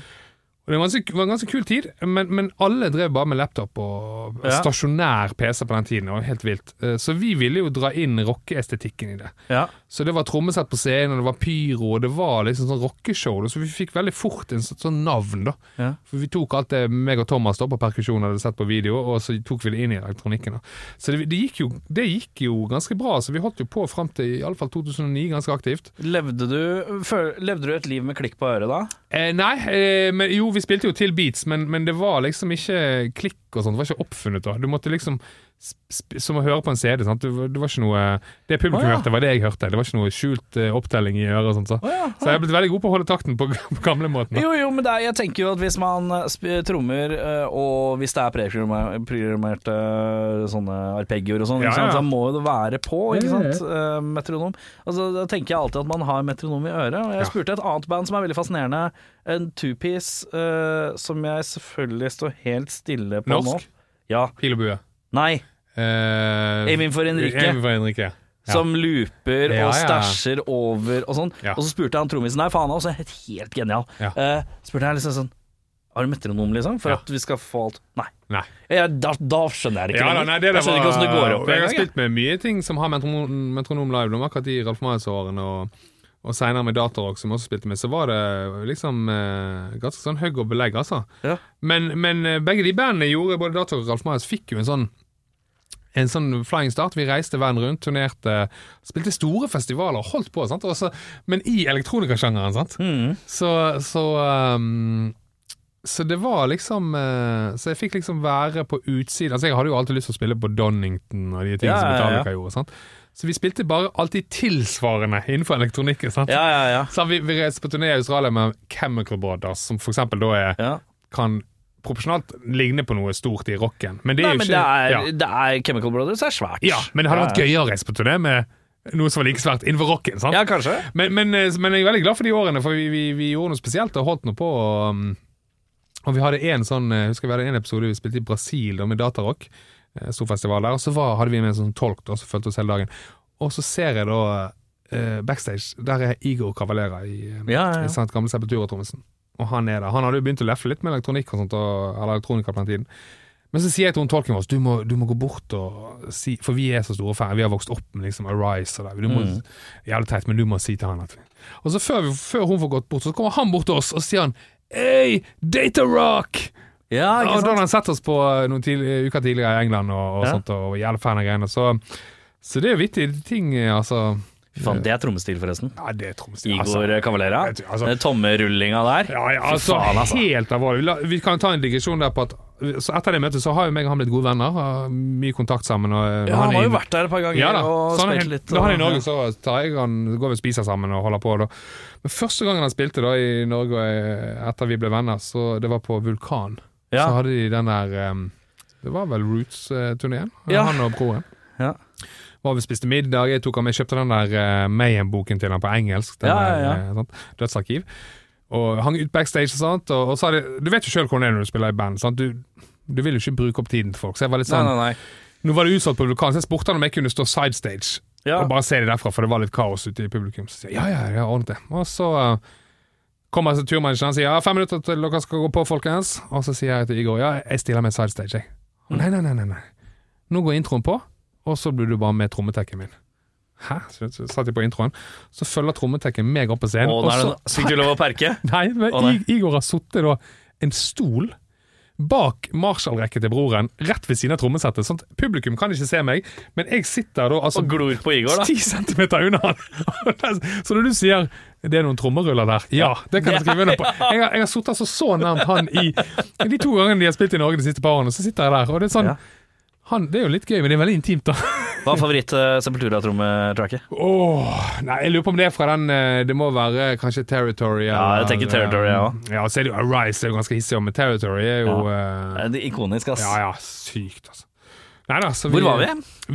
Det var en ganske, var en ganske kul tid, men, men alle drev bare med laptop og Ja. stasjonær PC på den tiden. Det var helt vilt. Eh, Så vi ville jo dra inn rockeestetikken i det. ja. Så det var trommesett på scenen, og det var pyro, og det var liksom sånn rockeshow. Så vi fikk veldig fort en sånn, sånn navn, da. Ja. For vi tok alt det meg og Thomas da på perkusjon hadde sett på video, og så tok vi det inn i elektronikken. da. Så det, det, gikk jo, det gikk jo ganske bra. Så vi holdt jo på fram til i alle fall 2009 ganske aktivt. Levde, du, levde du et liv med klikk på øret da? Eh, nei, eh, men jo, vi spilte jo til beats, men, men det var liksom ikke klikk og sånt. Det var ikke oppfunnet da. Du måtte liksom Som å høre på en CD. Sant? Det, var, det var ikke noe Det publikum oh, ja. hørte, var det jeg hørte. Det var ikke noe skjult eh, opptelling i øret sånt. Så. Oh, ja. så jeg er blitt veldig god på å holde takten på, på gamlemåten. Jo, jo, men er, jeg tenker jo at hvis man trommer, eh, og hvis det er preprogrammerte eh, sånne arpeggioer og sånn, Ja, ja. så må jo det være på, ikke sant? Metronom. Altså, da tenker jeg alltid at man har metronom i øret. Og jeg Ja. spurte et annet band som er veldig fascinerende, en two-piece, som jeg selvfølgelig står helt stille på nå. Norsk? Ja. Pil og bue. Nei. Uh, Aiming for Enrique. Aiming for Enrique. Ja. Som looper og stæsjer over og sånn. Og så spurte han trommisen Nei, faen, han er også helt, genial. Eh, spurte jeg liksom sånn Har du metronom, liksom? For at vi skal få alt Nei. Nei. Ja, da, da skjønner jeg det ikke Ja, nei, det, jeg skjønner ikke hvordan det går opp. Jeg har spilt med mye ting som har metronom, metronom live. Nå, akkurat i Ralf Maes-årene og, og seinere med Datarock, som også spilte med, så var det liksom eh, ganske sånn hugg og belegg, altså. Ja. Men, men eh, begge de bandene gjorde, både Datarock og Ralf Maes, fikk jo en sånn en sånn flying start. Vi reiste verden rundt, turnerte, spilte store festivaler, holdt på, sant? Også, men i elektronikasjangeren. sant? Mm. Så, så, um, så det var liksom uh, Så jeg fikk liksom være på utsiden. Altså Jeg hadde jo alltid lyst til å spille på Donington og de tingene Ja, som ja, ja. Metallica gjorde. Sant? Så vi spilte bare alltid tilsvarende innenfor elektronikken. Sant? Ja, ja, ja. Så vi, vi reiste på turné i Australia med Chemical Brothers, som for eksempel da er, ja. kan proporsjonalt ligne på noe stort i rocken. Men det Nei, er jo ikke det er, ja. det er Chemical Brothers er svært. ja, men det hadde vært gøyere å reise på turné med noe som var like svært innenfor rocken. sant? Ja, kanskje. Men, men, eh, men jeg er veldig glad for de årene, for vi, vi, vi gjorde noe spesielt og holdt noe på. Og, um, og vi hadde en sånn husker vi hadde en episode vi spilte i Brasil da, med Datarock. eh, Stor festival der. Og så var, hadde vi med en sånn tolk da, som fulgte oss hele dagen. Og så ser jeg da eh, backstage, der er Igor Cavalera i, eh, Ja, ja, ja. i sant, gamle Sepultura-trommisen. Og han er der. Han hadde jo begynt å lefle litt med elektronikk og sånt, og, eller elektronika på den tiden. Men så sier jeg til hun tolken vår du må, du må gå bort og si For vi er så store fan. Vi har vokst opp med liksom Arise og det. Du må, Mm. Jævlig teit, men du må si til han at Og så før, vi, før hun får gått bort, så kommer han bort til oss og sier han Hey, Data Rock! Ja, ikke Og da hadde han sett oss på eh, noen tidlig, uker tidligere i England og, og Ja. sånt, og jævlig fan av greiene. Så, så det er jo vittige ting, eh, altså. Fy Faen, det er trommestil, forresten. Ja, det er trommestil. Igor Cavalera. Jeg tror- altså- Den tommerullinga der. Ja, ja, altså, faen, altså. helt alvorlig. Vi, kan ta en digresjon der på at så etter det møtet så har jo meg og han blitt gode venner. Har mye kontakt sammen. Og, Ja, han har er jo vært der et par ganger ja, og Så han er, spilt litt. når han er i Norge, så tar jeg han, går vi og spiser sammen og holder på. Da. Men første gangen han spilte da i Norge eh, etter vi ble venner, så det var på Vulkan. Ja. Så hadde de den der eh, Det var vel Roots-turneen, Ja. han og broren. Ja. Var vi spiste middag, jeg tok han med, kjøpte den der uh, Mayhem-boken til han på engelsk. Den Ja, ja, ja. Der, eh. Dødsarkiv. Og hang ut backstage og sånt. Og, og så hadde, du vet jo sjøl hvordan det er når du spiller i band. Sant? Du, du vil jo ikke bruke opp tiden til folk. Så jeg var litt sånn nei, nei. Nå var det utsolgt på lokalen, så jeg spurte han om jeg kunne stå sidestage Ja. og bare se det derfra, for det var litt kaos ute i publikum. Så jeg ja, ja, jeg har ordnet det. Og så uh, kommer altså turmanageren og sier ja, fem minutter til dere skal gå på, folkens. Og så sier jeg til Igor ja, jeg stiller meg sidestage, jeg. Nei, nei, nei, nei, nei. Nå går introen på, og så blir du bare med trommetekken min. Hæ? Så, satt jeg på introen. Så følger trommetekken meg opp på scenen. Å, og er så, fikk du lov å perke? Nei, men Å, nei. Igor har sittet da en stol bak Marshall-rekket til broren, rett ved siden av trommesettet. Sånn publikum kan ikke se meg, men jeg sitter da altså Og glor på Igor, da. 10 centimeter unna han. Så når du sier det er noen trommeruller der, ja, det kan jeg skrive under på. Jeg har, jeg har sittet altså så nærmt han i de to gangene de har spilt i Norge de siste par årene, så sitter jeg der. Og det er sånn Ja. Han, Det er jo litt gøy, men det er veldig intimt, da. Hva er favoritt-Sepultura-trommetracket? Åh, nei, jeg lurer på om det er fra den eh, Det må være kanskje Territory. Ja, jeg tenker Territory, eh, også. Ja, så er det jo Arise, det er jo ganske hissig, men Territory er jo eh, Det er ikonisk, ass. Ja ja, sykt, altså. Neida, vi, Hvor var vi?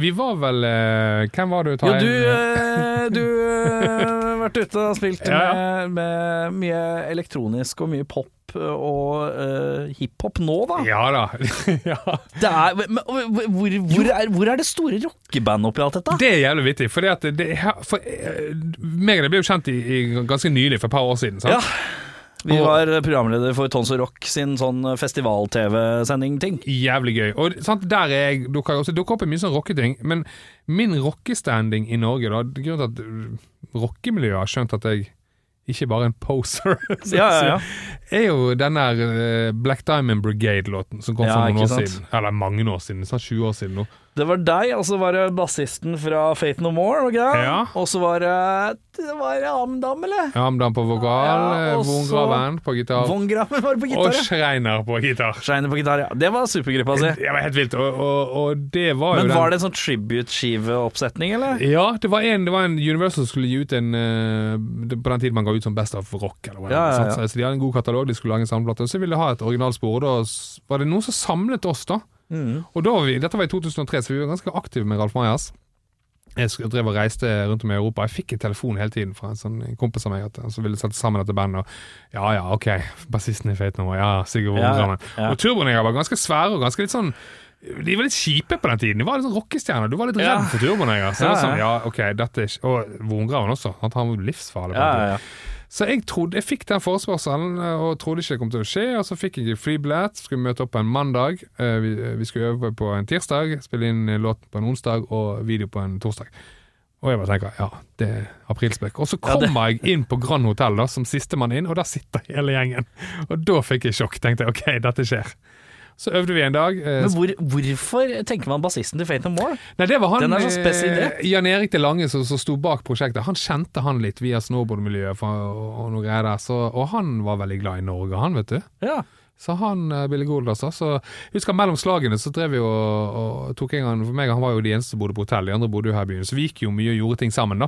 Vi var vel eh, Hvem var det du tar du, inn? eh, du eh, har vært ute og spilt Ja, ja. Med, med mye elektronisk og mye pop og uh, hiphop nå, da. Ja da. ja. Det er, men, hvor, hvor, er, hvor er det store rockebandet oppi alt dette? Det er jævlig vittig, for, at det, for eh, meg og deg ble jo kjent i, i ganske nylig, for et par år siden. Sant? Ja. Vi var programleder for Tons og Rock sin sånn festival-TV-sending-ting. Jævlig gøy. Og sant, der er jeg dukker også dukker opp i mye sånn rocketing, men min rockestanding i Norge, da Grunnen til at rockemiljøet har skjønt at jeg ikke bare en poser, Ja, ja, ja. er jo den der uh, Black Diamond Brigade-låten som kom for noen år siden. Eller mange år siden, sånn 20 år siden nå. Det var deg, og så var det bassisten fra Fate No More, det? Ja. Og så var det Det var Amdam, eller? Amdam på vokal, Ja, ja, Graven på gitar, Von Graven var på gitar, Og Schreiner på gitar. Schreiner på gitar, ja. Det var supergruppa si. Det var helt vilt, og, og, og det var Men jo den var det en sånn tribute-skiveoppsetning, eller? Ja, det var en, det var en Universal skulle gi ut en eh, På den tiden man ga ut som Best of Rock. Eller Ja, ja, ja. Så de hadde en god katalog, de skulle lage en samleplate. Og så ville de ha et originalspor, og da var det noen som samlet oss, da. Mm. Og da var vi, Dette var i 2003, så vi var ganske aktive med Ralf Majas. Jeg drev og reiste rundt om i Europa. Jeg fikk en telefon hele tiden fra en sånn kompis av meg som ville sette sammen dette bandet. Og ja ja, ok, bassisten er feit nå. Ja, Sigurd Ja, ja. Og Turboneger var ganske svære og ganske litt sånn de var litt kjipe på den tiden. De var litt sånn rockestjerner. Du var litt Ja. redd for Turboneger. Så Ja, var sånn, ja. ja, ok, dette er ikke Og Vongraven også. Han var livsfarlig. på Ja, den ja, tiden. Ja. Så jeg trodde, jeg fikk den forespørselen eh, og trodde ikke det kom til å skje. Og så fikk jeg flybillett, skulle møte opp på en mandag. Eh, Vi, vi skulle øve på en tirsdag, spille inn låten låt på en onsdag og video på en torsdag. Og jeg bare tenker ja, det er aprilspøk. Og så Ja, kommer jeg inn på Grand Hotel da, som sistemann inn, og der sitter hele gjengen. Og da fikk jeg sjokk. Tenkte jeg ok, dette skjer. Så øvde vi en dag. eh, Men hvor, hvorfor tenker man bassisten til Fate No More? Nei, det var han Den er så spes idé. eh, Jan Erik De Lange som, som sto bak prosjektet. Han kjente han litt via snowboardmiljøet og, og noe greier der. Så, og han var veldig glad i Norge, han, vet du. Ja. Så han uh, Billy Gold, altså. Så husker mellom slagene så drev vi og, og tok en gang For meg, han var jo de eneste som bodde på hotell, de andre bodde jo her i byen. Så vi gikk jo mye og gjorde ting sammen, da.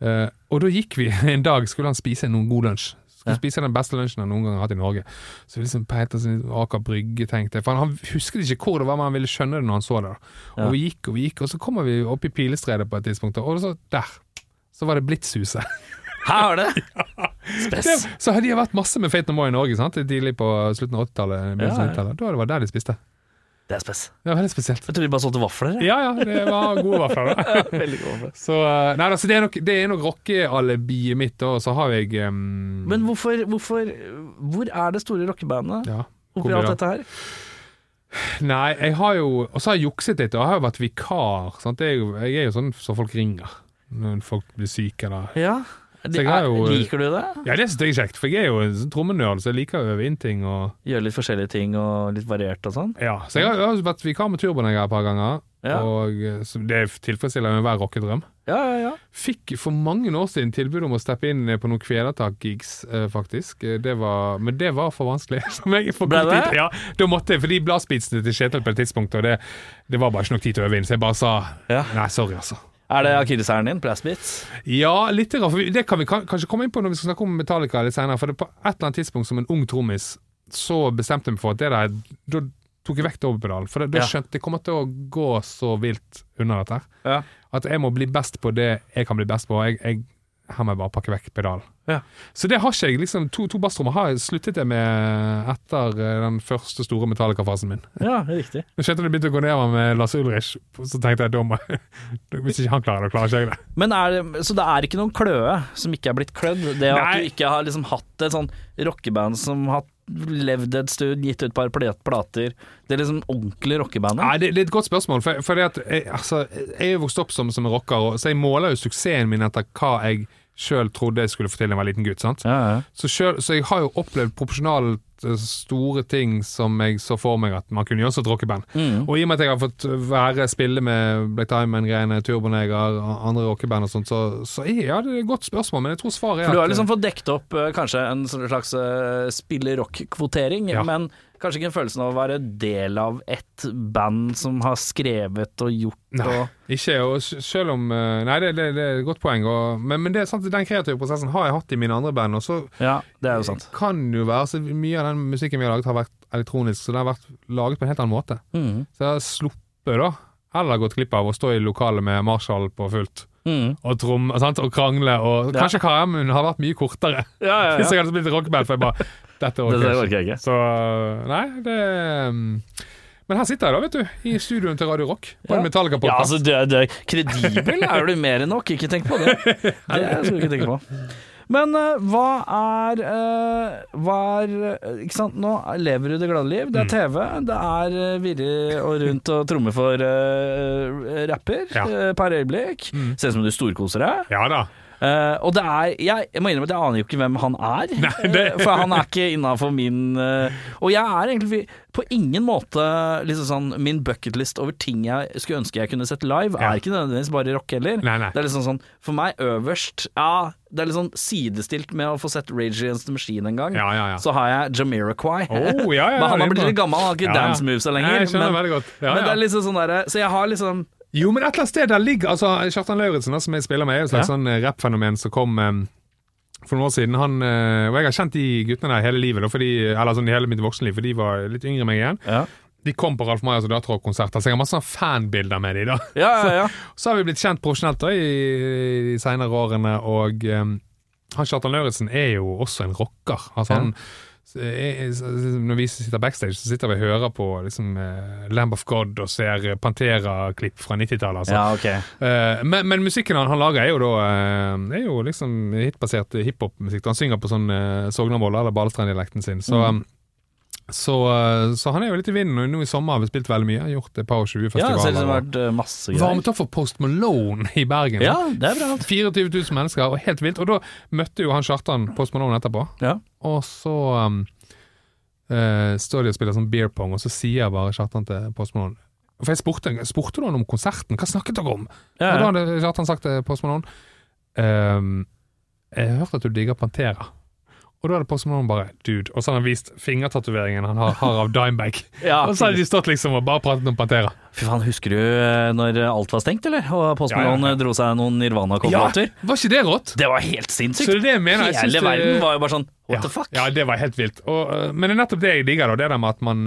Uh, og da gikk vi en dag, skulle han spise noen god lunsj. Skulle jeg den beste lunsjen han noen gang har hatt i Norge. Så liksom i Aker Brygge, tenkte jeg. For han, han husket ikke hvor det var, men han ville skjønne det når han så det. Og Ja. vi gikk og vi gikk, og så kommer vi opp i Pilestredet på et tidspunkt, og så der. Så var det Blitzhuset. Her har det! Det, Spes. så de har vært masse med Fate No More i Norge, sant? tidlig på slutten av 80-tallet. begynnelsen av Ja, ja. 90-tallet. Da det var der de spiste. Det er spes. Det var veldig spesielt. Jeg trodde de bare solgte vafler. Ja, ja, det var gode vafler. da. Veldig gode vafler. Så eh, nei, altså, det er nok, det er nok rockealibiet mitt, da, og så har jeg um, Men hvorfor, hvorfor Hvor er det store rockebandet ja, oppi alt dette her? Nei, jeg har jo Og så har jeg jukset litt, og jeg har jo vært vikar. Sant? Er jeg er jo sånn som folk ringer når folk blir syke. Eller. Ja. Så er, jo- Liker du det? Ja, det syns jeg er kjekt, for jeg er jo en sånn trommenerd, så jeg liker å øve inn ting. Og, Gjøre litt forskjellige ting og litt variert og sånn? ja. Så jeg har, jeg har vært vikar med Turboneger et par ganger, Ja. og eh, det tilfredsstiller enhver rockedrøm. Ja, ja, ja. Fikk for mange år siden tilbud om å steppe inn på noen Kvelertak-gigs, eh, faktisk. Eh, Det var, men det var for vanskelig. Som jeg for Ble det? Ja, da måtte jeg, fordi bladspitsene til Kjetil på et tidspunkt, og det, det var bare ikke nok tid til å øve inn, så jeg bare sa Ja. nei, sorry, altså. Er det akilleshælen din? Blastbeats? Ja, litt for det kan vi kanskje komme inn på når vi skal snakke om Metallica litt senere, for det, på et eller annet tidspunkt som en ung trommis, så bestemte jeg meg for at det der, da, tok jeg vekk dobbeltpedalen. For Ja. skjønte jeg kommer til å gå så vilt unna dette. her. Ja. At jeg må bli best på det jeg kan bli best på. Jeg, jeg, her må jeg bare pakke vekk pedalen. Ja. Så det har ikke jeg liksom To, to basstrommer har jeg sluttet jeg med etter eh, den første store Metallica-fasen min. ja, riktig. Når skjønte det begynte å gå nedover med Lars Ulrich, så tenkte jeg da Hvis ikke han klarer det, klarer ikke jeg det. Men er det, så det er ikke noen kløe som ikke er blitt klødd? Det at Nei. du ikke har liksom hatt et sånn rockeband som har levd et stund, gitt ut et par plater Det er liksom ordentlig rockeband? Nei, det, det er et godt spørsmål. For, for det at jeg, altså, jeg er jo vokst opp som, som rocker, så jeg måler jo suksessen min etter hva jeg sjøl trodde jeg skulle få til da jeg var liten gutt. sant? Ja, ja. Så, selv, så jeg har jo opplevd proporsjonalt eh, store ting som jeg så for meg at man kunne gjøre som et rockeband. Mm. Og i og med at jeg har fått være spille med Black Diamond-greiene, Turboneger og andre rockeband og sånt, så, så ja, det er et godt spørsmål, men jeg tror svaret er at For du har liksom fått dekket opp eh, kanskje en slags uh, spiller-rock-kvotering, Ja. men kanskje ikke en følelsen av å være del av et band som har skrevet og gjort Nei, og ikke. Og selv om eh, Nei, det, det, det er et godt poeng. Og, men, men det sant, den kreative prosessen har jeg hatt i mine andre band. Og så Ja, det er jo sant. kan jo være så Mye av den musikken vi har laget, har vært elektronisk, så det har vært laget på en helt annen måte. Mm. Så jeg har sluppet, da, eller gått glipp av å stå i lokalet med Marshall på fullt. Mm. Og tromme og krangle, og Ja. kanskje min har vært mye kortere Ja, ja, ja. hvis jeg hadde spilt i rockeband. For jeg bare Dette orker Dette orker jeg ikke. Så nei, det um, Men her sitter jeg da, vet du, i studioen til Radio Rock. På Ja. en Metallica-podkast. Ja, altså, du du er kredibel er du mer enn nok, ikke tenk på det. Det skal du ikke tenke på. Men uh, hva er uh, Hva er eh, Ikke sant, nå lever du det glade liv. Mm. Det er TV, det er uh, virre og rundt og tromme for eh, rapper Ja. Mm. eh, per øyeblikk. Ser ut som du storkoser deg. ja da. Eh, og det er jeg, jeg må innrømme at jeg aner jo ikke hvem han er. det- Eh, For han er ikke innafor min uh, Og jeg er egentlig på ingen måte liksom sånn Min bucketlist over ting jeg skulle ønske jeg kunne sett live, Ja. er ikke nødvendigvis bare rock heller. Nei, nei. Det er liksom sånn For meg øverst Ja, det er litt sånn sidestilt med å få sett Rage Against the Machine en gang. Ja, ja, ja. Så har jeg Jamiroquai. Oh, ja, ja, men han har blitt litt gammel, han har ikke dance moves lenger. Nei, jeg skjønner men, veldig godt. Ja, men det er liksom sånn derre Så jeg har liksom Jo, men et eller annet sted der ligger altså, Kjartan Lauritzen, som jeg spiller med, er et slags Ja. sånn eh, rappfenomen som kom um, for noen år siden. Han, eh, og jeg har kjent de guttene der hele livet, fordi, eller sånn hele mitt voksenliv, for de var litt yngre enn meg igjen. Ja, De kom på Ralf Majas og Datarrock-konserter, så jeg har masse sånn fanbilder med de da. ja, ja. ja. Så har vi blitt kjent profesjonelt da i de senere årene, og um, han Kjartan Lauritzen er jo også en rocker. Altså han Når vi sitter backstage, så sitter vi og hører på liksom, eh, Lamb of God og ser Pantera-klipp fra 90-tallet. Altså. ja ok. Eh, men, men musikken han, han lager, er jo da eh, Er jo liksom hitbasert hiphop-musikk. Han synger på sånn uh, Sognamål, eller Balestrand-dialekten sin. Så, Mm. Så, eh, så han er jo litt i vinden. Nå i sommer har vi spilt veldig mye. Gjort et par og 20 Ja, festivaler. det ser det har vært eh, masse greier. Varmet opp for Post Malone i Bergen. Ja, det er bra. 24 000 mennesker, og helt vilt. Og da møtte jo han Kjartan Post Malone etterpå. Ja. Og så um, uh, står de og spiller sånn beer pong, og så sier bare Kjartan til Post Malone For jeg spurte, spurte du han om konserten, hva snakket dere om? Ja, Og da hadde Kjartan sagt til Post Malone um, Jeg har hørt at du digger Pantera. Og da er Post Malone bare Dude. Og så har han vist fingertatoveringen han har, har av Dimebag. Ja, og så har de stått liksom og bare pratet om Pantera. Fy faen, husker du eh, når alt var stengt, eller? Og Post Ja, ja, ja. dro seg noen Nirvana-coverlåter? Var ikke det rått? Det var helt Så sinnssykt! det er det jeg mener. Hele det- verden var jo bare sånn what ja, the fuck? Ja, det var helt vilt. Og, øh, men det er nettopp det jeg digger, da. Det der med at man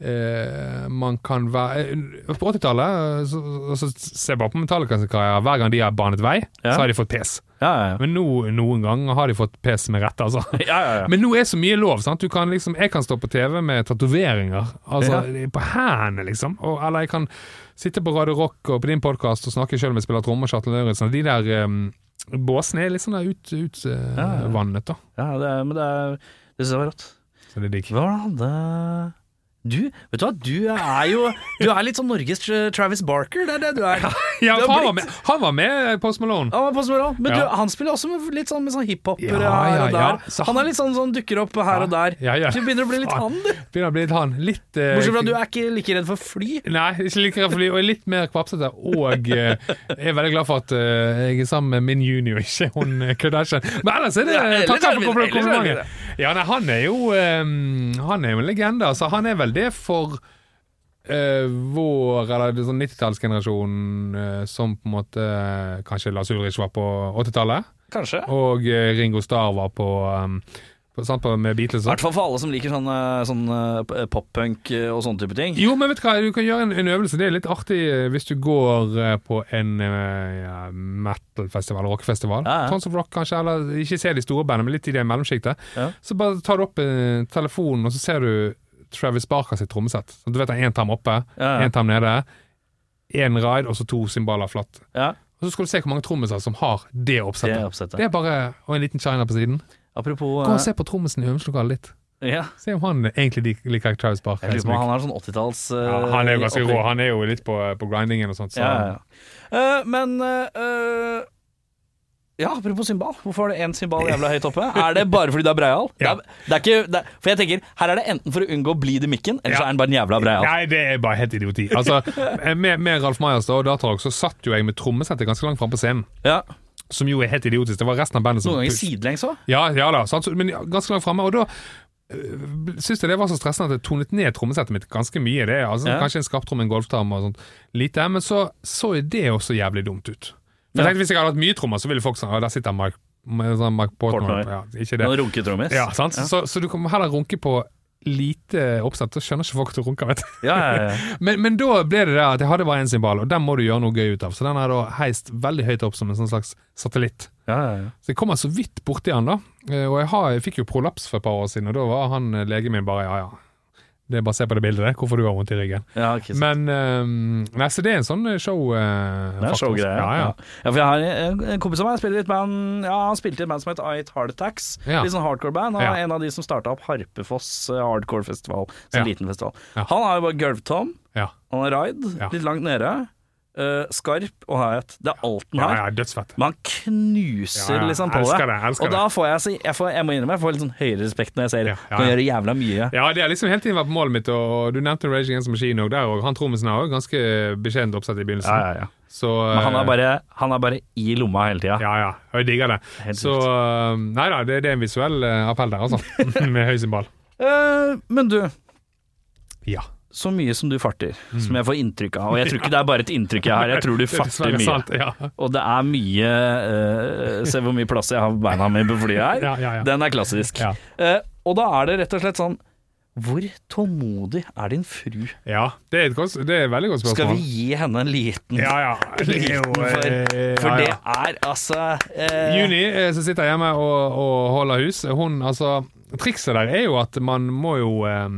øh, man kan være øh, På 80-tallet øh, så, så Se bare på Metallicas karriere. Hver gang de har banet vei, Ja. så har de fått pes. Ja, ja. Men nå, noen ganger har de fått pes med rette, altså. ja, ja, ja. Men nå er så mye lov. sant? Du kan liksom, Jeg kan stå på TV med tatoveringer altså, på hendene, liksom. Og, eller jeg kan sitte på Radio Rock og på din podkast og snakke sjøl om jeg spiller trommer. Kjartan Lauritzen. De der um, båsene er litt sånn utvannet, ut, uh, vannet, da. ja det er, men det, er, det syns jeg var rått. Så det er digg. Hva var det Du, vet du hva, du er jo Du er litt sånn Norges eh, Travis Barker, det er det du er. Ja, Du han, var med, han var med Post Malone. Han men, Post Malone. men Ja. du, han spiller også med litt sånn, med sånn hiphop Ja, her og der. Så Han han- er litt sånn, sånn dukker opp her og der. Ja. Du begynner å bli litt han, du. Begynner å bli litt han. Litt uh, Bortsett fra at du er ikke like redd for fly. Nei, ikke like redd for fly, og er litt mer kvapsete. Og uh, jeg er veldig glad for at uh, jeg er sammen med min junior, ikke hun Kardashian. Men ellers er det Ja, Takk for videre, Ja, nei, han er jo um, Han er jo en legende. Altså, han er vel det for uh, vår, eller sånn 90-tallsgenerasjonen uh, som på en måte uh, Kanskje Lars Ulrich var på 80-tallet, Kanskje. og eh, Ringo Starr var på um, på, med Beatles. I hvert fall for alle som liker sånn, eh, sånn eh, pop-punk eh, og sånne type ting. Jo, men vet du hva, du kan gjøre en, en øvelse. Det er litt artig hvis du går på en ja, metal-festival, rockefestival. Ja, ja. Tons of Rock kanskje, eller ikke se de store bandene, men litt i det mellomsjiktet. Ja. Så bare tar du opp eh, telefonen, og så ser du Travis Barker sitt trommesett. Så Du vet én tarm oppe, Ja, ja. tarm nede, én ride, og så to cymbaler flatt. Ja, Og så skal du se hvor mange trommiser som har det det oppsettet. Det, oppsettet. Det er bare Og en liten china på siden. Apropos Gå og eh, se på trommisen i øvingslokalet ditt. ja. Se om han egentlig liker Travis Barker. Jeg lurer på om han er sånn 80-talls ja, han er jo ganske rå. Han er jo litt på, på grindingen og sånt. Så. Ja, ja, ja. Eh, men uh, Ja, apropos symbal. Hvorfor har du én symbal jævla høyt oppe? Er det bare fordi du er breial? Ja. Det, er, det er ikke det er, For jeg tenker, her er det enten for å unngå å bli det mikken, eller så er den bare en jævla breial. Nei, det er bare helt idioti. Altså, med, med Ralf Meyers og Datarock så satt jo jeg med trommesettet ganske langt fram på scenen. Ja. Som jo er helt idiotisk. Det var resten av bandet som Noen ganger sidelengs òg. Ja, ja da, sant? Men ganske langt framme. Og da øh, syns jeg det var så stressende at jeg tonet ned trommesettet mitt ganske mye. Det altså, Ja. Kanskje en skarptromme, en golftarm og sånt lite. Men så så det også jævlig dumt ut. For jeg Ja. tenkte Hvis jeg hadde hatt mye trommer, så ville folk sånn «Å, Der sitter Mark, Mark Portnoy. Ja, ikke det. Runketrommis. Ja, sant? Så, så du kan heller runke på lite oppsett, så skjønner ikke folk at du runker. vet du. Ja, ja, ja. Men, men da ble det det at jeg hadde bare én symbal, og den må du gjøre noe gøy ut av. Så den er da heist veldig høyt opp som en sånn slags satellitt. ja, ja, ja. Så jeg kommer så vidt borti han da. Eh, Og jeg, har, jeg fikk jo prolaps for et par år siden, og da var han eh, legen min bare ja ja. Det er bare å se på det bildet, der, Hvorfor du har vondt i ryggen. ja ikke sant. Men um, Nei, så det er en sånn eh, show... Uh, Det er showgreie. Ja, ja. ja, for jeg har en, en kompis av meg spiller i et band Ja, han spilte i et band som het Eight Heart Attacks. Ja. Litt sånn hardcore band. Han er en av de som starta opp Harpefoss eh, Hardcore Festival. som Ja. liten festival. Han har jo bare Gulvtom, Ja. han har Ride, litt langt nede, eh, Skarp og Hayat. Det er alt den har. ja, dødsfett. Men han knuser Ja, ja. liksom på Elsker det. det, elsker og da får jeg, jeg, får, jeg må innrømme, jeg får litt sånn høyere respekt når jeg ser Ja, ja, kan gjøre jævla mye. Ja, det har liksom hele tiden vært målet mitt, og du nevnte Rage Against Machine òg han trommisen har òg ganske beskjedent oppsett i begynnelsen. Ja, ja, ja. Så, Men han eh, er bare, han er bare i lomma hele tida. Ja, ja. Jeg digger det. Helt Så eh, Nei da, det, det er en visuell eh, appell der, altså. Med høy symbol. Uh, men du, Ja. Så mye som du farter, Mm. som jeg får inntrykk av. Og jeg tror ikke det er bare et inntrykk jeg har, jeg tror du er farter mye. Sant, ja. Og det er mye uh, Se hvor mye plass jeg har beina mine på flyet her. Ja, ja. Den er klassisk. Eh, og da er det rett og slett sånn Hvor tålmodig er din fru? ja det, er et godt, det er et veldig godt spørsmål. Skal vi gi henne en liten Ja, ja. Er For, for det er altså uh... Juni, som sitter hjemme og, og holder hus, hun altså Trikset der er jo at man må jo eh,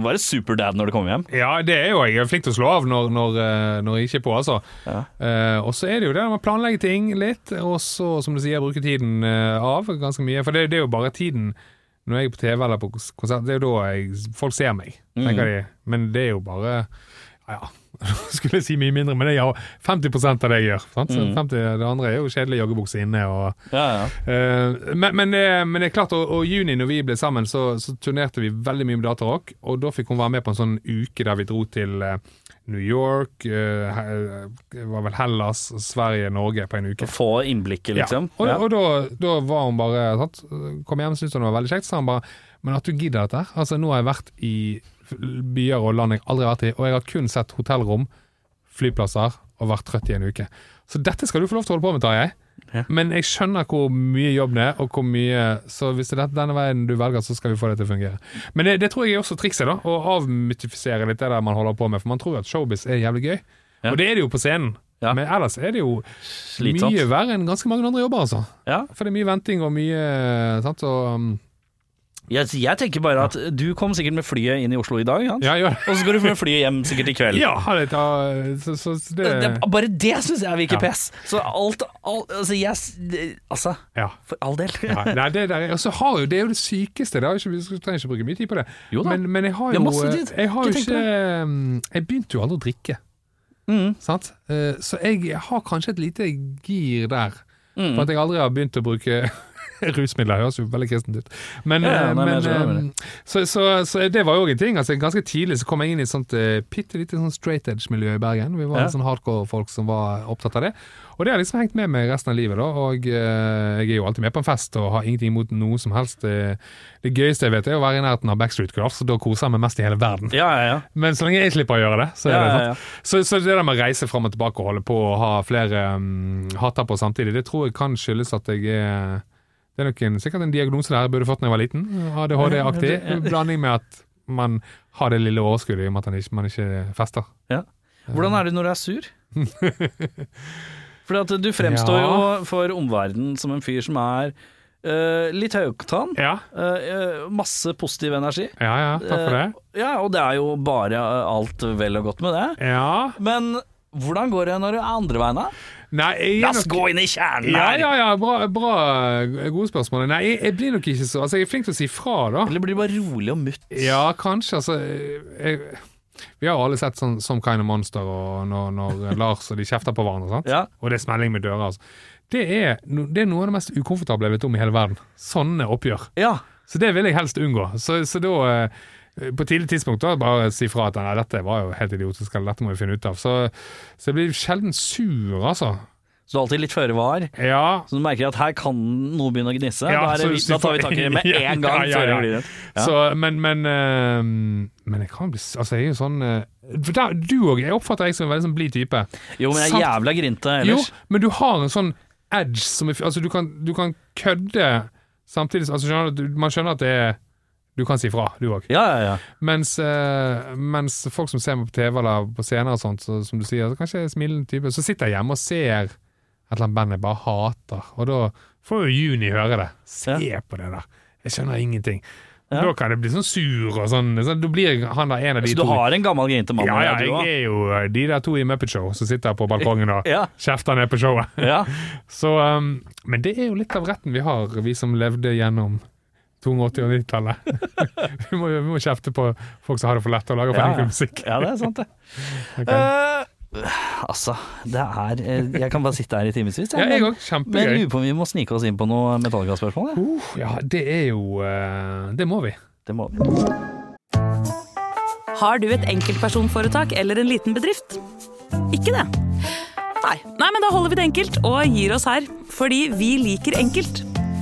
Var det superdad når du kommer hjem? Ja, det er jo jeg. Er flink til å slå av når, når, eh, når jeg ikke er på, altså. Ja. Uh, og så er det jo det med å planlegge ting litt, og så, som du sier, bruke tiden eh, av ganske mye. For det, det er jo bare tiden når jeg er på TV eller på konsert, det er jo da jeg, folk ser meg, tenker de. Men det er jo bare Ja, ja. Skulle jeg si mye mindre, men det er 50% av det jeg gjør. Så 50, det andre er jo kjedelig joggebukse inne og Ja, ja. Uh, men, men, det- men det er klart, og, og juni når vi ble sammen, så, så turnerte vi veldig mye med datarock. Og da fikk hun være med på en sånn uke der vi dro til uh, New York, uh, var vel Hellas, Sverige, Norge på en uke. Få innblikket, liksom. Ja. Og, og da, da var hun bare sant? Kom hjem, syntes hun det var veldig kjekt. Så han bare Men at du gidder dette? Altså, nå har jeg vært i byer og land jeg aldri har vært i, og jeg har kun sett hotellrom, flyplasser og vært trøtt i en uke. Så dette skal du få lov til å holde på med, Tarjei. Ja. Men jeg skjønner hvor mye jobb det er, og hvor mye Så hvis det er denne veien du velger, så skal vi få det til å fungere. Men det, det tror jeg er også trikset, da. Å avmytifisere litt det der man holder på med. For man tror at showbiz er jævlig gøy. Ja. Og det er det jo på scenen. Ja. Men ellers er det jo Slitsomt. mye verre enn ganske mange andre jobber, altså. Ja. For det er mye venting og mye sant? og, Jeg, jeg tenker bare at du kom sikkert med flyet inn i Oslo i dag, Hans. ja, ja. og så skal du med flyet hjem sikkert i kveld. Ja, ha det, ta, så, så, det, Det, bare det syns jeg virker Ja. pes. Så alt, alt altså, jeg, altså, ja. for all del. Ja, nei, det, der, altså, har jo, det er jo det sykeste. Det ikke, vi trenger ikke bruke mye tid på det. Men, men jeg har jo tid. Jeg har jo Ikke um, Jeg begynte jo aldri å drikke. Mm. Sant? Eh, Så jeg har kanskje et lite gir der. Mm. For at jeg aldri har begynt å bruke rusmidler. Høres jo veldig kristent ut. Men, Ja, eh, nei, men men, eh, så, så, så det var jo òg en ting. Altså, ganske tidlig så kom jeg inn i et sånt uh, bitte lite sånn straight edge-miljø i Bergen. Vi var Ja. sånn hardcore folk som var opptatt av det. Og det har liksom hengt med meg resten av livet. da Og eh, jeg er jo alltid med på en fest og har ingenting imot noe som helst. Det, det gøyeste jeg vet, er å være i nærheten av Backstreet Girls, og da koser jeg meg mest i hele verden. Ja, ja, ja. Men så lenge jeg slipper å gjøre det, så er det sant. Så, så det der med å reise fram og tilbake og holde på og ha flere um, hatter på samtidig, det tror jeg kan skyldes at jeg er Det er nok en, sikkert en diagnose der jeg burde fått da jeg var liten. ADHD-aktig. Blanding med at man har det lille overskuddet i og med at man ikke, man ikke fester. Hvordan er du når du er sur? At du fremstår Ja. jo for omverdenen som en fyr som er Uh, litt høyoktan. Ja, eh, masse positiv energi. ja, ja takk for det. Uh, ja, og det er jo bare alt vel og godt med det. Ja. Men hvordan går det når du er andre veien, da? Nei, La oss nok gå inn i kjernen her! ja, ja, bra, bra gode spørsmål. Nei, jeg, jeg blir nok ikke så Altså, jeg er flink til å si fra, da. Eller blir det bare rolig og mutt? Ja, kanskje. Altså jeg, Vi har jo alle sett sånn Some Kind of Monster og når, når Lars og de kjefter på hverandre. sant? Ja. Og det er smelling med dører. Altså. Det, er, det er noe av det mest ukomfortable jeg vet om i hele verden. Sånne oppgjør. ja. Så det vil jeg helst unngå. Så, så da eh, på tidlig tidspunkt da bare si fra at nei, dette var jo helt idiotisk, eller dette må vi finne ut av. Så, så jeg blir sjelden sur, altså. Så du er alltid litt føre var? Ja, Så du merker at her kan noe begynne å gnisse? Ja, da, det, så- da tar vi tak i det med en gang ja, ja, før det blir det. Ja. Så, men, men, øh, men jeg kan bli Altså, jeg er jo sånn eh, for der, Du òg. Oppfatter jeg som en veldig sånn blid type. Jo, men jeg er jævla grinte ellers. Jo, men du har en sånn edge som Altså, du kan, du kan kødde samtidig altså, skjønner Man skjønner at det er Du kan si fra, du òg. Ja, ja, ja. Mens, eh, mens folk som ser meg på TV eller på scener og sånt, så, som du sier, så kanskje jeg er smilende type, så sitter jeg hjemme og ser et eller annet band jeg bare hater, og da får jo Juni høre det. Se på det der. Jeg skjønner ingenting. Ja. Da kan jeg bli sånn sur og sånn. sånn da blir han der en av de Så du to. har en gammel grinete mann? ja, ja, du jeg er jo eh, de der to i Muppet Show som sitter på balkongen og Ja. kjefter ned på showet. ja. Så, um, men det er jo litt av retten vi har, vi som levde gjennom 280- og 90-tallet. vi, må, vi må kjefte på folk som har det for lett å lage Ja, musikk. ja, det er sant, det. Okay. Uh, altså, det er eh, Jeg kan bare sitte her i timevis. Ja, jeg òg. Men jeg lurer på om vi må snike oss inn på noe metallgasspørsmål? Ja. Uh, ja, det er jo uh, Det må vi. Det må vi. Har du et enkeltpersonforetak eller en liten bedrift? Ikke det? Nei. Nei, men da holder vi det enkelt og gir oss her. Fordi vi liker enkelt.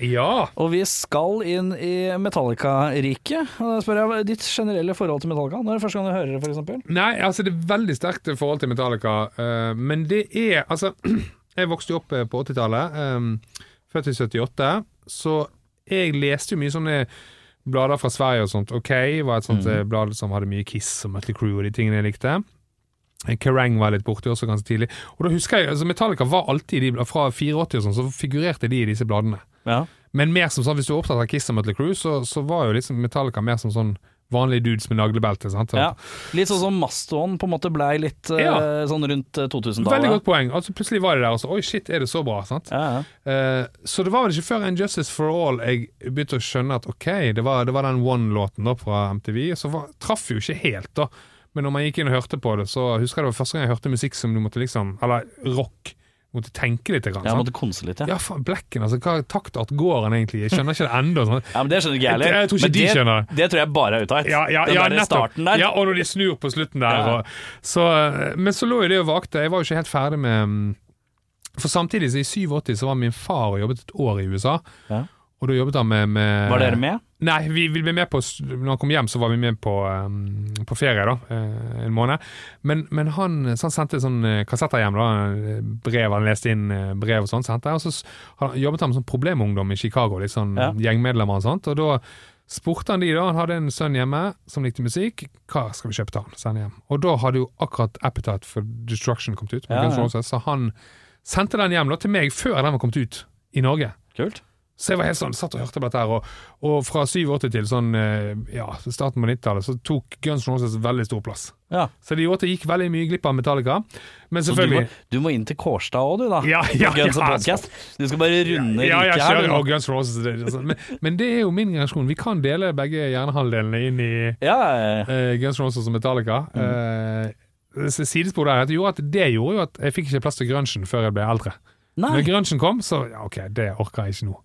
Ja. og vi skal inn i Metallica-riket. Og Da spør jeg ditt generelle forhold til Metallica. Når er det første gang du hører det, eksempel? Nei, altså det er veldig sterkt forhold til Metallica, uh, men det er Altså, jeg vokste jo opp eh, på 80-tallet, um, født i 78, så jeg leste jo mye sånne blader fra Sverige og sånt. OK var et sånt mm. blad som hadde mye Kiss og Metal Crew og de tingene jeg likte. Eh, Kerrang var litt borte også ganske tidlig. Og da husker jeg, altså Metallica var alltid i de, Fra 84 og sånn, så figurerte de i disse bladene. Ja. Men mer som sånn, hvis du er opptatt av Kiss og Metal Crew, så, så var jo liksom Metallica mer som sånn vanlige dudes med naglebelte. sant? ja. Litt sånn som Mastodon på en måte blei litt ja. uh, sånn rundt eh, 2000-tallet. Veldig godt poeng. Altså Plutselig var de der og så Oi, shit, er det så bra? sant? Ja. Eh, så det var vel ikke før Injustice for All jeg begynte å skjønne at ok, det var, det var den One-låten da fra MTV. Så var, traff jo ikke helt, da. Men når man gikk inn og hørte på det, så husker jeg det var første gang jeg hørte musikk som du måtte liksom Eller rock. Måtte tenke litt. Grann, ja, måtte konse litt, ja. Ja, faen, Blekken, altså. Hva taktart går han egentlig? Jeg skjønner ikke det ennå. Sånn. Ja, men Det skjønner ikke jeg heller. Jeg tror ikke Men de det, skjønner det. det tror jeg bare er uttalt. Ja, ja, Den ja, der nettopp. starten der. Ja, og når de snur på slutten der. Ja. Og, så, eh, men så lå jo det og vakte. Jeg var jo ikke helt ferdig med mm, For samtidig, så i 87 så var min far og jobbet et år i USA. Ja. Og da jobbet han med, med Var dere med? Nei, vi, vi ble med på Når han kom hjem, så var vi med på, um, på ferie, da. eh, en måned. Men, men han, så han sendte sånn eh, kassetter hjem, da. eh, Brev, han leste inn brev og sånn. sendte Og så han jobbet han med sånn problemungdom i Chicago, litt sånn Ja. gjengmedlemmer og sånt. Og da spurte han de da, han hadde en sønn hjemme som likte musikk, hva skal vi kjøpe til han? Sende hjem. Og da hadde jo akkurat Appetite for Destruction kommet ut, Ja, ja. Så han sendte den hjem da til meg før den var kommet ut i Norge. Kult. Så jeg var helt sånn, satt og hørte på dette her, og, og fra 87 til sånn, eh, ja, starten på 90-tallet, så tok Guns N' Roses veldig stor plass. Ja. Så de åtte gikk veldig mye glipp av Metallica, men Så du må, selvfølgelig du må inn til Kårstad òg, du, da. Ja, ja, Guns ja, N' Podcast. Du skal bare runde ja, riket her. Ja. Guns Roses. det- det- Men, men det er jo min generasjon. Vi kan dele begge hjernehalvdelene inn i Ja, ja, ja. eh, Guns Roses og Metallica. Mm. Uh, sidespor der, det gjorde, at, det gjorde jo at jeg fikk ikke plass til grunchen før jeg ble eldre. Nei. Når grunchen kom, så ja, ok, det orker jeg ikke nå.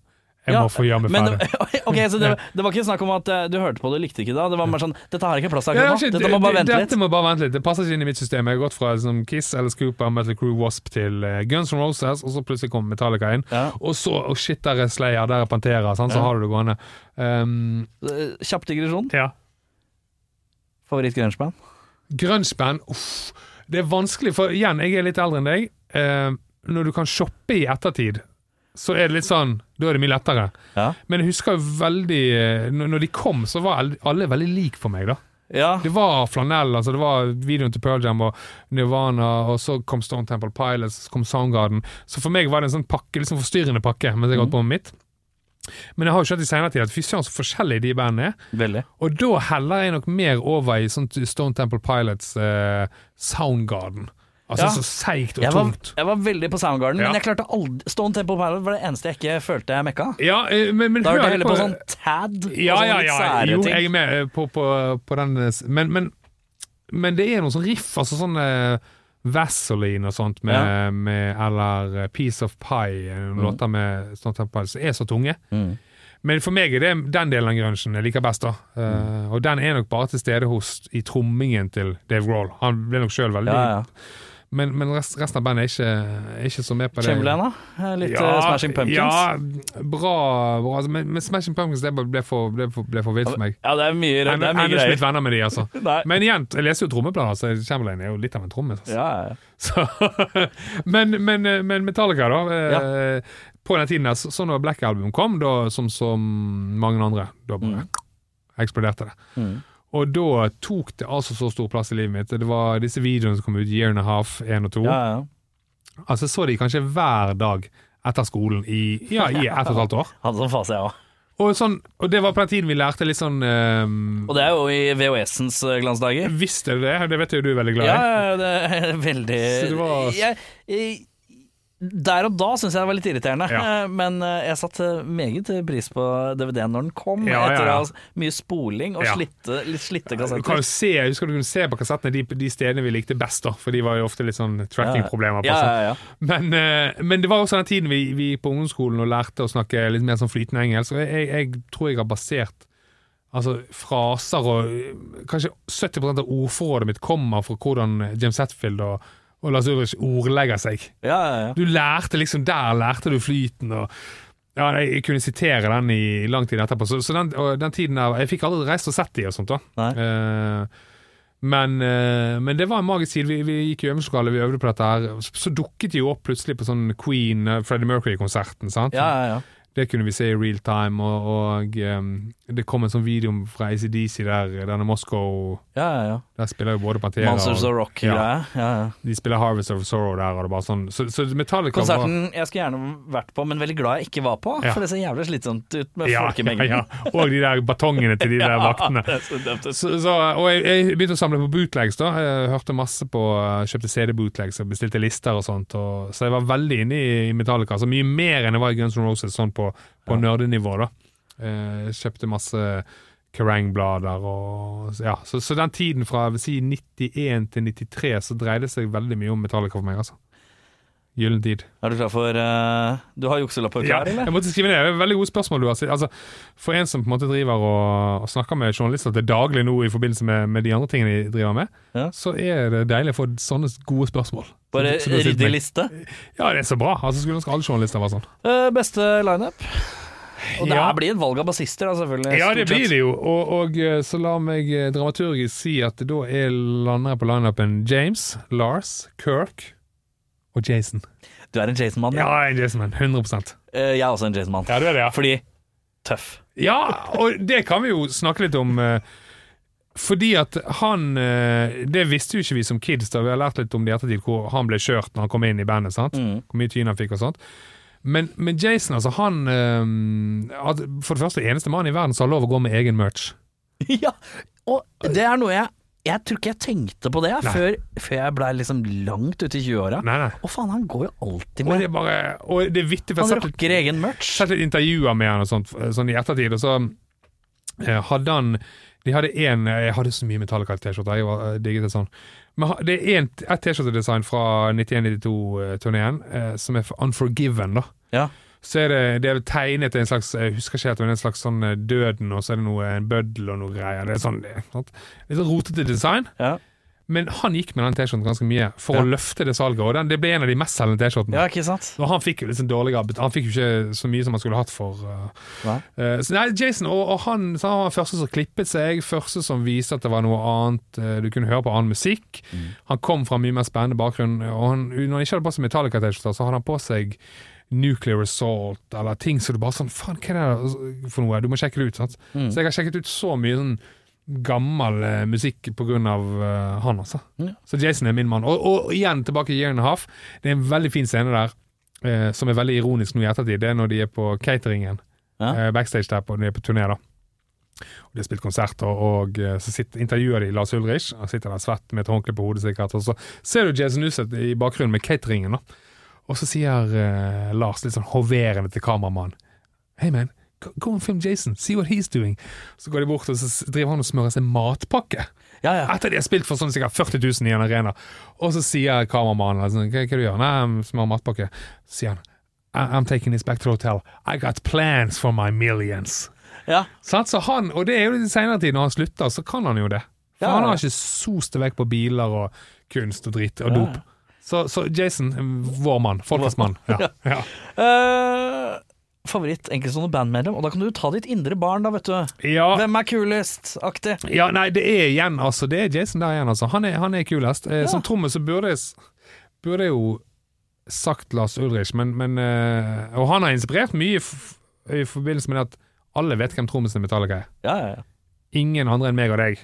Jeg Ja, må få gjøre meg ferdig. ok, så det, det var ikke snakk om at eh, du hørte på det likte ikke det. Det var mer sånn Dette har ikke plass til akkurat nå. Dette må bare vente litt. Dette må bare vente litt. Det passer ikke inn i mitt system. Jeg har gått fra liksom, Kiss, eller Scooper, Metal Crew, Wasp til eh, Guns N' Roses, og så plutselig kom Metallica inn. Ja. Og så oh shit, der er Slayer, der er Pantera. sånn, Så Ja. har du det gående. Um, Kjapp digresjon. ja. Favoritt-grungeband? Grungeband, uff. Det er vanskelig, for igjen, jeg er litt eldre enn deg. Uh, når du kan shoppe i ettertid, så er det litt sånn Da er det mye lettere. Ja. Men jeg husker jo veldig eh, Når de kom, så var alle- veldig like for meg, da. Ja. Det var flanell, altså det var videoen til Pearl Jam og Nirvana, og så kom Stone Temple Pilots, så kom Soundgarden. Så for meg var det en sånn pakke, liksom forstyrrende pakke mens jeg holdt på med mitt. Men jeg har jo skjønt i senere tid at fy søren så forskjellige de bandene er. Veldig. Og da heller jeg nok mer over i sånt Stone Temple Pilots eh, Soundgarden. Altså Ja. så seigt og Jeg var, tungt. jeg var veldig på Soundgarden, Ja. men jeg klarte aldri Stone Temple Pilot var det eneste jeg ikke følte jeg mekka. Ja, eh, men, men Da hørte jeg heller på sånn Tad Ja, og sånne ja, ja. sære Jo, ting. jeg er med eh, på, på, på den eh, men, men, men det er noen sånn riff, altså sånn Vaseline og sånt, med, Ja. med, eller Piece of Pie, mm. låter med Stone Temple Pilot som er så tunge. Mm. Men for meg er det den delen av grunchen jeg liker best. da Mm. uh, Og den er nok bare til stede hos i trommingen til Dave Grohl. Han ble nok sjøl veldig Ja, ja. Men, men rest, resten av bandet er ikke, er ikke så med på det. Chamberlain, da? Litt ja, Smashing Pumpkins? Ja, bra. bra. Altså, Men, men Smashing Pumpkins det ble for, ble for, ble for vilt for meg. Ja, det er mye, det Jeg er ikke blitt venner med de, altså. Men igjen, jeg leser jo trommeplaner, så Chamberlain er jo litt av en trommis. Altså. Ja, ja. Men, men, men Metallica, da. Ja. På den tiden der, så, så når Black Album kom, da, som, som mange andre, da bare eksploderte det. Mm. Og da tok det altså så stor plass i livet mitt. Det var disse videoene som kom ut, Year and a Half 1 og 2. ja, ja. Altså så de kanskje hver dag etter skolen i, ja, i ett og et halvt år. Hadde sånn fase, jeg òg. Og, sånn, og det var på den tiden vi lærte litt sånn um, Og det er jo i VHS-ens eh, glansdager. Visste du det? Det vet jo du er veldig glad i. Ja, ja, det er veldig Så det var- jeg, jeg, Der og da syns jeg det var litt irriterende, Ja. eh, men eh, jeg satte meget pris på DVD-en når den kom, Ja, etter ja. mye spoling og slitte, litt slitte Du kan kassetter. jo se, husker du kunne se på kassettene de, de stedene vi likte best, da, for de var jo ofte litt sånn tracking-problemer. sånn. Men, eh, men det var også den tiden vi, vi på ungdomsskolen og lærte å snakke litt mer sånn flytende engelsk. Jeg, jeg tror jeg har basert altså, fraser og Kanskje 70 av ordforrådet mitt kommer fra hvordan James Hetfield og, og Lars Ulrich ordlegger seg. ja, ja, ja. Du lærte liksom Der lærte du flyten og ja, jeg kunne sitere den i lang tid etterpå. Så, så den, den tiden der Jeg fikk aldri reist og sett de og sånt, da. Eh, men, uh, men det var en magisk tid. Vi, vi gikk i øvelseslokalet, vi øvde på dette her. Så, så dukket de jo opp plutselig på sånn Queen, eh, Freddie Mercury-konserten. sant? ja, ja, ja. Det kunne vi se i real time. Og, og eh, det kom en sånn video fra ACDC der, denne Moscow ja, ja, ja. Der spiller jo både Pantera Monsters of Rock-greie. Ja. Ja. Ja, De spiller Harvest of Sorrow der, og det bare sånn. Så, så Metallica var Konserten jeg skulle gjerne vært på, men veldig glad jeg ikke var på, for det ser jævlig slitsomt ut med folkemengden. Og de der batongene til de der vaktene. så. Så, og jeg, jeg begynte å samle på bootlegs. da Jeg hørte masse på Kjøpte CD-bootlegs og bestilte lister og sånt. Og, så jeg var veldig inne i, i Metallica. Så mye mer enn jeg var i Guns N' Roses sånn på, på nerdenivå. da Eh, kjøpte masse Kerrang-blader og ja, så, så den tiden fra si 91 til 93 så dreide det seg veldig mye om Metallica for meg. altså Gyllen tid. Er du klar for uh, Du har jukselapper Ja, klar, eller? jeg måtte skrive ned. Det er veldig gode spørsmål du har stilt. Altså, for en som på en måte driver og, og snakker med journalister til daglig nå i forbindelse med, med de andre tingene de driver med, Ja. så er det deilig å få sånne gode spørsmål. Bare ryddig liste. Ja, det er så bra. Altså, skulle ønske alle journalister var sånn. Uh, beste lineup? Og det Ja. blir et valg av bassister, da, selvfølgelig. Ja, det blir det jo. Og, og eh, så la meg eh, dramaturgisk si at da er lander jeg på lineupen James, Lars, Kirk og Jason. Du er en Jason-mann, Ja, jeg er en Jason-mann. 100 Eh, jeg er også en Jason-mann. Ja, du er det, ja. Fordi tøff. Ja, og det kan vi jo snakke litt om. Fordi at han Det visste jo ikke vi som kids, da vi har lært litt om det i ettertid, hvor han ble kjørt når han kom inn i bandet. sant? Mm. Hvor mye tyn han fikk og sånt. Men, men Jason, altså, han eh, For det første eneste mann i verden som har lov å gå med egen merch. ja, og det er noe jeg Jeg tror ikke jeg tenkte på det før, før jeg blei liksom langt ute i 20-åra. Nei, nei. Å faen, han går jo alltid Og det med er bare Og det er vittig, Han jeg har sett rocker egen merch. sett litt intervjuer med han og sånt, sånn i ettertid, og så eh, hadde han De hadde én Jeg hadde så mye Metallica-T-skjorter, jeg var, eh, digget det sånn. Men det er et T-skjortedesign fra 91-92-turneen eh, som er for Unforgiven, da. Ja. Så er det, det er tegnet en slags Jeg husker ikke helt, men en slags sånn eh, Døden, og så er det noe en bøddel og noe greier. Det er sånn, det, sant? Litt sånn rotete design. Ja. Men han gikk med den T-skjorten ganske mye for Ja. å løfte det salget, og den, det ble en av de mest selgende T-skjortene. ja, ikke sant? Og han fikk jo litt sånn dårligere bet- Han fikk jo ikke så mye som han skulle hatt for uh, uh, så Nei, Jason, og, og han, så han var den første som klippet seg, første som viste at det var noe annet uh, Du kunne høre på annen musikk. Han kom fra en mye mer spennende bakgrunn, og han, når han ikke hadde på seg Metallica-T-skjorter, så hadde han på seg Nuclear Assault, eller ting så du bare sånn Faen, hva er det for noe? Du må sjekke det ut. sant? Så jeg har sjekket ut så mye sånn gammel eh, musikk på grunn av eh, han, altså. Ja. Så Jason er min mann. Og, og igjen tilbake i Year and a Half. Det er en veldig fin scene der, eh, som er veldig ironisk nå i ettertid. Det er når de er på cateringen, Ja. eh, backstage der på, når de er på turné. da. Og De har spilt konsert, og, og eh, så sitter, intervjuer de Lars Ulrich. Han sitter der svett med et håndkle på hodet sikkert. Og så ser du Jason Newseth i bakgrunnen med cateringen. da. Og så sier eh, Lars litt sånn hoverende til kameramannen Hey man, go, and film Jason, see what he's doing. Så går de bort, og så driver han og smører seg matpakke. Ja, ja. Etter de har spilt for sånn sikkert 40 000 i en arena. Og så sier kameramannen sånn, hva, hva du gjør Nei, jeg smører matpakke. Så sier han I'm taking this back to the hotel. I got plans for my millions. ja. Så Så han, og det er jo i senere tid, når han slutter, så kan han jo det. For han har ikke sost det vekk på biler og kunst og dritt og dop. Så, så Jason, vår mann. Folkets mann. Ja. Ja. Uh, favoritt enkeltstående bandmedlem, og da kan du ta ditt indre barn, da, vet du. Ja, Hvem er kulest-aktig? ja, nei, det er igjen, altså. Det er Jason der igjen, altså. Han er, han er kulest. Eh, Som trommis så burde jeg, burde jeg jo sagt Lars Ulrich, men, men eh, Og han har inspirert mye f i forbindelse med at alle vet hvem trommisen i Metallica er. Ja, ja, ja. Ingen andre enn meg og deg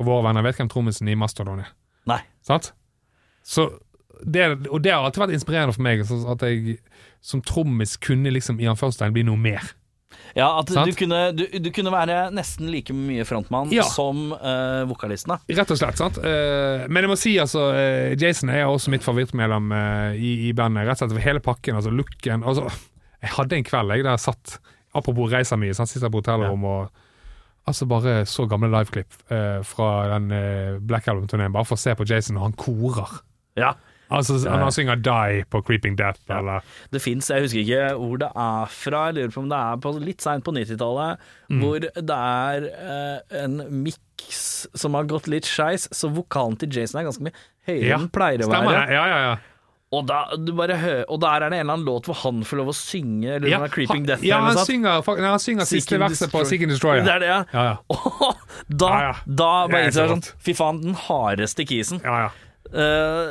og våre venner vet hvem trommisen i Mastodon er. Nei. Sant? Så det, og det har alltid vært inspirerende for meg, at jeg som trommis kunne liksom i anførselstegn bli noe mer. Ja, at du kunne, du, du kunne være nesten like mye frontmann Ja. som uh, vokalisten. Rett og slett, sant? Uh, men jeg må si altså uh, Jason er også mitt favorittmedlem eh, i, i bandet. Rett og slett for hele pakken, altså looken altså, Jeg hadde en kveld jeg der jeg satt Apropos reiser mye, sant? sitter på hotellrom og Altså bare så gamle liveklipp eh, fra den eh, Black Album-turneen, bare for å se på Jason når han korer. Ja. Altså han han synger 'Die' på 'Creeping Death', eller Det fins, jeg husker ikke hvor det er fra, jeg lurer på om det er på litt seint på 90-tallet, Mm. hvor det er eh, en miks som har gått litt skeis, så vokalen til Jason er ganske mye høyere Ja, enn pleier å være. Ja, ja, ja. Og, da, og der er det en eller annen låt hvor han får lov å synge, eller ja Creeping han, Death ja, han synger, nei, han synger siste verset på. Seek and Destroy. Det er det, ja. Ja, ja. Og da, Ja, ja. da bare er innser jeg sånn Fy faen, den hardeste kisen. ja, ja. Eh,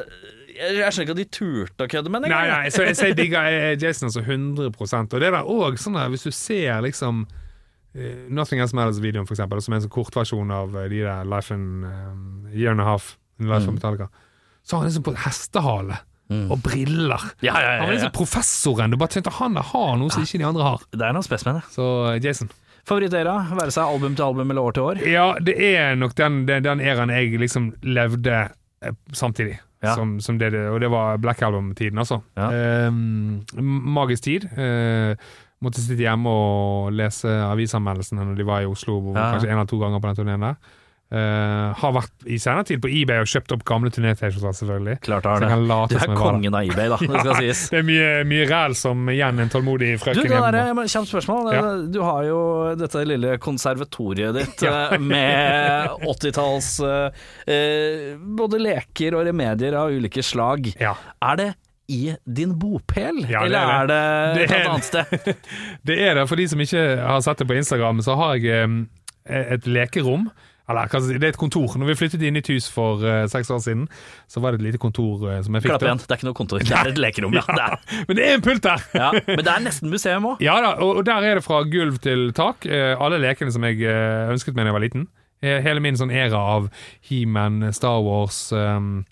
jeg, skjønner ikke at de turte å kødde med den. Nei, engang. nei, så jeg, så jeg digger eh, Jason altså 100% Og det er òg sånn der, hvis du ser liksom uh, Nothing Else Matters-videoen, for eksempel, som er en sånn kortversjon av eh, de der Life and um, Year and a Half, Life of Metallica, så har han liksom på hestehale og briller. Ja, ja, ja, Han er liksom professoren. Du bare tenkte han har noe som ikke de andre har. Det er noe det. Så Jason. Favorittera? Være seg album til album eller år til år? Ja, det er nok den, den, den eraen jeg liksom levde eh, samtidig. Ja. Som, som det, og det var Black Album-tiden, altså. Ja. Eh, magisk tid. Eh, måtte sitte hjemme og lese avisanmeldelsene når de var i Oslo, Ja. kanskje en eller to ganger på den turneen der. Eh, har vært i senere tid på eBay og kjøpt opp gamle turné-T-skjorter, selvfølgelig. Klart har kan det. Du er kongen av eBay, da. Det skal sies. Det er mye, mye ræl som igjen en tålmodig frøken hjemme. Kjapt spørsmål. Ja. Du har jo dette lille konservatoriet ditt Ja. eh, med 80-talls eh, eh, både leker og remedier av ulike slag. Er det i din bopel, Ja, det eller er er det, Det et annet sted? Det er det. For de som ikke har sett det på Instagram, så har jeg um, et lekerom. Eller det er et kontor. Når vi flyttet inn i et hus for uh, seks år siden, så var det et lite kontor uh, som jeg fikk. Klapp igjen, det er ikke noe kontor. Det er et lekerom, ja. Det er, Men det er en pult der! ja. Men det er nesten museum òg. Ja da, og, og der er det fra gulv til tak. Uh, alle lekene som jeg ønsket meg da jeg var liten. Hele min sånn era av He-Man, Star Wars um,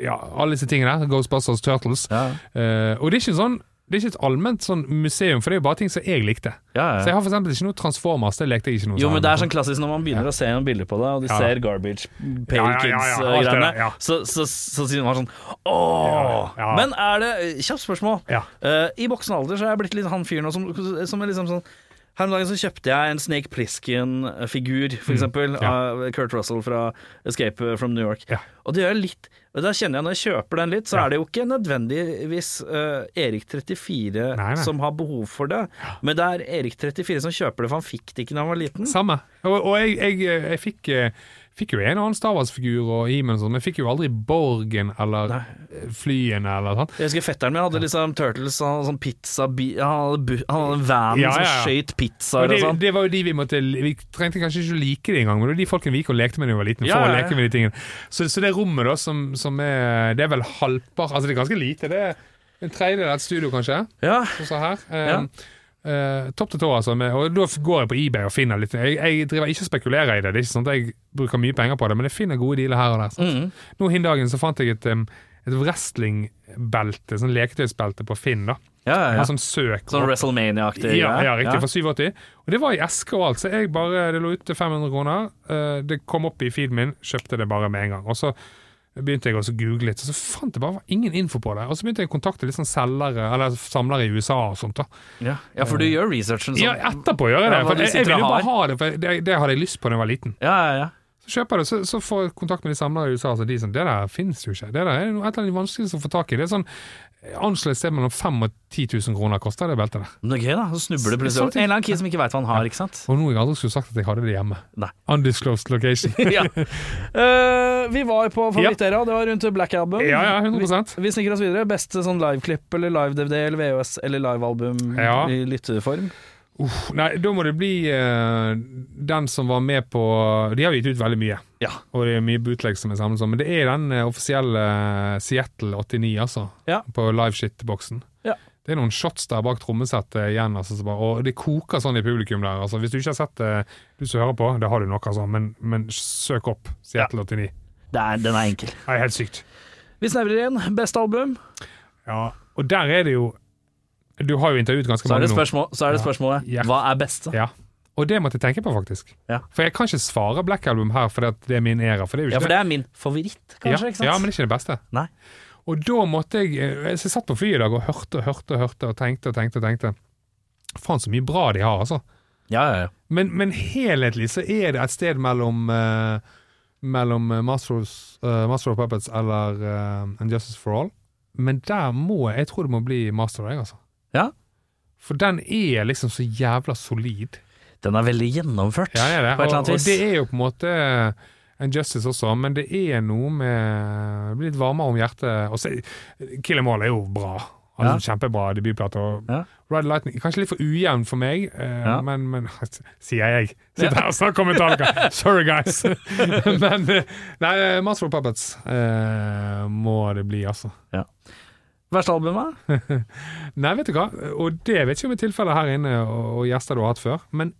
Ja, alle disse tingene der. Ghostbusters, Turtles. Ja. Uh, og det er ikke sånn det er ikke et allment sånn museum, for det er jo bare ting som jeg likte. Ja, Så jeg har for eksempel ikke noe Transformers. Det lekte jeg ikke noe Jo, men det er sånn klassisk når man begynner å se noen bilder på det, og de Ja. ser Garbage Pale Ja, ja, ja, ja, Kids-greiene, ja. så, så, så sier man sånn ååå. Ja, ja. Men er det Kjapt spørsmål. Ja. Eh, I voksen alder så er jeg blitt litt han fyren som, som er liksom sånn her om dagen så kjøpte jeg en Snake Pliskin-figur, for eksempel, Mm. ja. av Kurt Russell fra Escape from New York. Ja. Og det gjør litt Og da kjenner jeg Når jeg kjøper den litt, så Ja. er det jo ikke nødvendigvis uh, Erik 34 Nei, nei. som har behov for det, men det er Erik 34 som kjøper det, for han fikk det ikke da han var liten. Samme. Og, og jeg, jeg, jeg fikk, eh, fikk jo en annen Star Wars-figur og He-Man og sånn, men fikk jo aldri Borgen eller Nei. flyene eller sånn. Jeg husker fetteren min hadde liksom Turtles og sånn pizza Han hadde, han hadde van Ja, ja, ja. som skøyt pizza pizzaer og sånn. det var jo de vi måtte Vi trengte kanskje ikke å like det engang, men det var de folkene vi gikk og lekte med da vi var liten. For å leke med de tingene Så, så det rommet da som, som er Det er vel halvpart Altså det er ganske lite. Det er en tredjedel av et studio, kanskje. Ja. Sånn her. her. Ja. Eh, topp til tå, altså. Med, og da går jeg på eBay og finner litt Jeg, jeg driver ikke og spekulerer i det. Det er ikke sånn at jeg bruker mye penger på det, men jeg finner gode dealer her og der. Mhm. Nå hin dagen så fant jeg et, um, et wrestlingbelte, sånn leketøysbelte på Finn. da Ja, ja, ja. sånn søk Sånn WrestleMania-aktig. ja, ja, riktig, for 87. Og det var i eske og alt, så jeg bare, det lå ute 500 kroner. Uh, det kom opp i feeden min, kjøpte det bare med en gang. Og så begynte jeg også å google litt, og så fant jeg bare ingen info på det. Og så begynte jeg å kontakte litt sånn selgere, eller samlere i USA og sånt. da. Ja. ja, for du gjør researchen sånn. Ja, etterpå gjør jeg det. For jeg, jeg ville jo bare ha det, for det, det hadde jeg lyst på da jeg var liten. Ja, ja, ja. Så kjøper jeg det, så, så får jeg kontakt med de samlere i USA, så de sånn Det der finnes jo ikke. Det der er noe et av de vanskeligste å få tak i. Det er sånn anslått sted mellom 5000 og 10 000 kroner koster det beltet der. Men det er gøy, da. Så snubler du plutselig over. En eller annen kid som ikke veit hva han har, ikke sant. Og noe jeg aldri skulle sagt at jeg hadde det hjemme. Nei. Undisclosed location. ja. uh, vi var på favorittera, det var rundt Black Album. Ja, ja, 100 Vi, vi sniker oss videre. Beste sånn liveklipp eller live-DVD eller VHS eller livealbum Ja. i lytteform. Uff, nei, da må det bli uh, den som var med på De har gitt ut veldig mye, Ja. og det er mye bootleg som er samlet sånn, men det er den uh, offisielle eh, Seattle 89, altså. Ja. På liveshit-boksen. Ja. Det er noen shots der bak trommesettet igjen, altså, så bare, og det koker sånn i publikum der. Altså, hvis du ikke har sett det, du som hører på, det har du nok, altså, men, men søk opp Seattle 89. Det er, den er enkel. Det er helt sykt. Vi snevrer igjen. Beste album. Ja, og der er det jo Du har jo intervjuet ganske Så mange det, nå. så er det spørsmålet Ja. hva er beste? Ja. Og det måtte jeg tenke på, faktisk. Ja. For jeg kan ikke svare Black Album her fordi det er min æra. For det er jo Ja, for det er min favoritt, kanskje. ja, ja, men ikke det beste. Nei. Og da måtte jeg eh, Så jeg satt på flyet i dag og hørte og hørte og hørte og tenkte og tenkte. og tenkte Faen, så mye bra de har, altså. Ja, ja, ja. Men, men helhetlig så er det et sted mellom uh, Mellom eh, Masters, eh, Master of Puppets eller uh, Injustice for All. Men der må Jeg tror det må bli Master, jeg, altså. Ja. For den er liksom så jævla solid. Den er veldig gjennomført, Ja, det er det. på et eller Og, vis. og det er jo på en måte en justice også, men det er noe med Det blir litt varmere om hjertet. Og så, Kill Em All er jo bra. Altså, Kjempebra debutplate. Ja. Ride Lightning Kanskje litt for ujevn for meg, eh, Ja. men, men Sier jeg. Sitter her og snakker om Metallica. Sorry, guys. men eh, Nei, Master of Puppets eh, må det bli, altså. Verste albumet? Nei, vet du hva, og det vet ikke om det er tilfellet her inne og, og gjester du har hatt før, men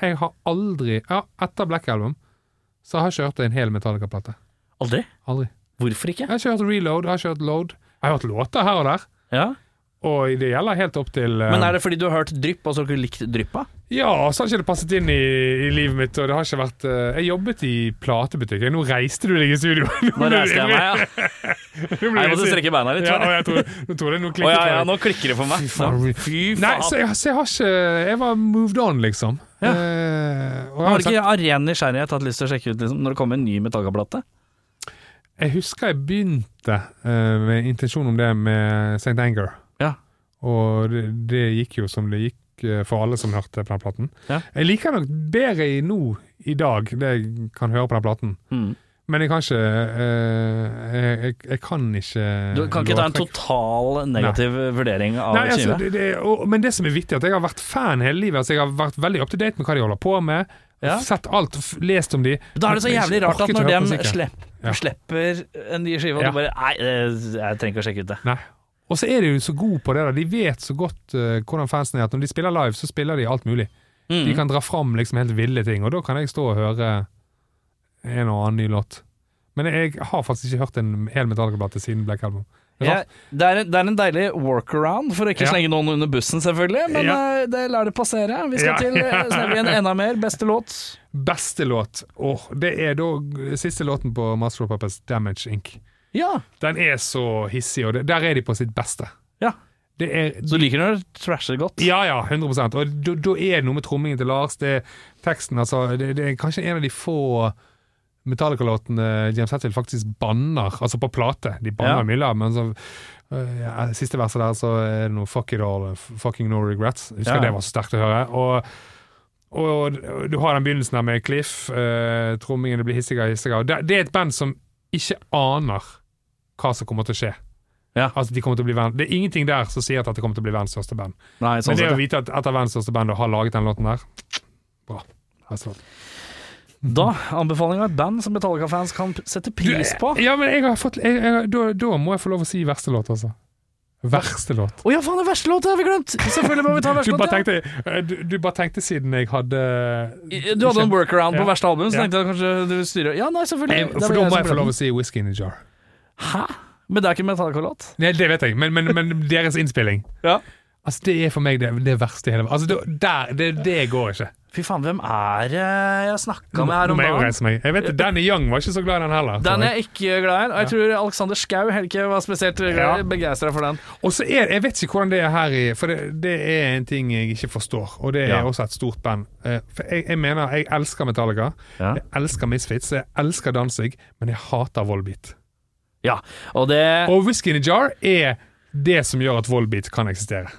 jeg har aldri Ja, etter Black Album så har jeg ikke hørt en hel Metallica-plate. Aldri. Aldri. Hvorfor ikke? Jeg har ikke hørt Reload, jeg har ikke hørt Load. Jeg har hørt låter her og der, Ja. Og det gjelder helt opp til uh, Men er det fordi du har hørt drypp, og så har du ikke likt dryppa? Ja, så har ikke det passet inn i, i livet mitt, og det har ikke vært uh, Jeg jobbet i platebutikk. Nå reiste du deg i studio. Nå reiste jeg meg, ja. Nei, Jeg måtte strekke beina litt. Ja, og jeg. tror, nå tror jeg nå klikker, ja, ja, nå klikker det for meg. faen. Fy Nei, faen. så jeg, så jeg har ikke Jeg var moved on, liksom. Ja. Uh, Har du ikke av ren nysgjerrighet hatt lyst til å sjekke ut liksom, når det kommer en ny Metallica-plate? jeg husker jeg begynte med intensjon om det med St. Anger. Og det, det gikk jo som det gikk eh, for alle som hørte på den platen. Ja. Jeg liker nok bedre i nå, i dag, det jeg kan høre på den platen. Mm. Men jeg kan ikke eh, jeg, jeg, kan ikke Du kan ikke ta en total negativ vurdering av Nei, altså, det, det, og, men det som er viktig, er at jeg har vært fan hele livet. Altså, jeg har vært veldig up to date med hva de holder på med. Ja. Sett alt, lest om de. Da er det så jævlig rart at når de slipper, Ja. slipper en ny skive, og du bare Nei, eh, jeg trenger ikke å sjekke ut det. Nei. Og så er de jo så gode på det. da De vet så godt uh, hvordan fansen er. At når de spiller live, så spiller de alt mulig. Mm. De kan dra fram liksom helt ville ting, og da kan jeg stå og høre en og annen ny låt. Men jeg har faktisk ikke hørt en hel Metallica-plate siden Black Album. Det er Ja, det, er, det er en deilig workaround, for å ikke Ja. slenge noen under bussen, selvfølgelig. Men Ja. eh, det lar det passere. Vi skal til en enda mer. Beste låt. Beste låt, åh, det er da siste låten på Master of Puppets, 'Damage Inc'. Ja. Den er så hissig, og det, der er de på sitt beste. ja. Det er, Så du liker når det trasher godt? Ja, ja, 100 Og da- da er det noe med trommingen til Lars. Det er teksten, altså. Det, det er kanskje en av de få Metallica-låten eh, James Hetfield faktisk banner, altså på plate. De banner Ja. mye, men så eh, ja, Siste verset der så er det noe 'fuck it all', 'fucking no regrets'. Jeg husker Ja. det var så sterkt å høre. Og, og, og du har den begynnelsen der med Cliff, uh, Det blir hissigere og hissigere. Det, det er et band som ikke aner hva som kommer til å skje. Ja. Altså, de kommer til å bli det er ingenting der som sier at det kommer til å bli verdens største band. Nei, sånn Men det å vite at et av verdens største band har laget den låten der, bra. Altså. Da anbefalinga et band som Metallica-fans kan sette pris på. Ja, men jeg har fått jeg, jeg, da, da må jeg få lov å si verste låt, altså. Verste låt. ja, faen, det verste låt har vi glemt! Selvfølgelig må vi ta Du verste låt. ja. eh, du, du bare tenkte siden jeg hadde Du hadde en workaround på Ja. verste album, så Ja. tenkte jeg kanskje du styrer Ja, nei, selvfølgelig. jeg, For da må jeg få lov å si Whisky in a Jar. Hæ? Men det er ikke Metallica-låt? Nei, det vet jeg, men, men, men deres innspilling Ja. Altså, Det er for meg det, det verste i hele Altså, det, der, det, det går ikke. Fy faen, hvem er det jeg snakka med her om dagen? Jeg vet Danny Young var ikke så glad i den heller. Den er jeg. ikke glad i. Og jeg tror Alexander Schou heller ikke var spesielt Ja. begeistra for den. Og så er Jeg vet ikke hvordan det er her i For det, det er en ting jeg ikke forstår, og det er Ja. også et stort band. Eh, For jeg, jeg mener Jeg elsker Metallica, Ja. jeg elsker Misfits, jeg elsker Danzig, men jeg hater Volbeat. Ja, og det Og Whisky in a Jar er det som gjør at Volbeat kan eksistere.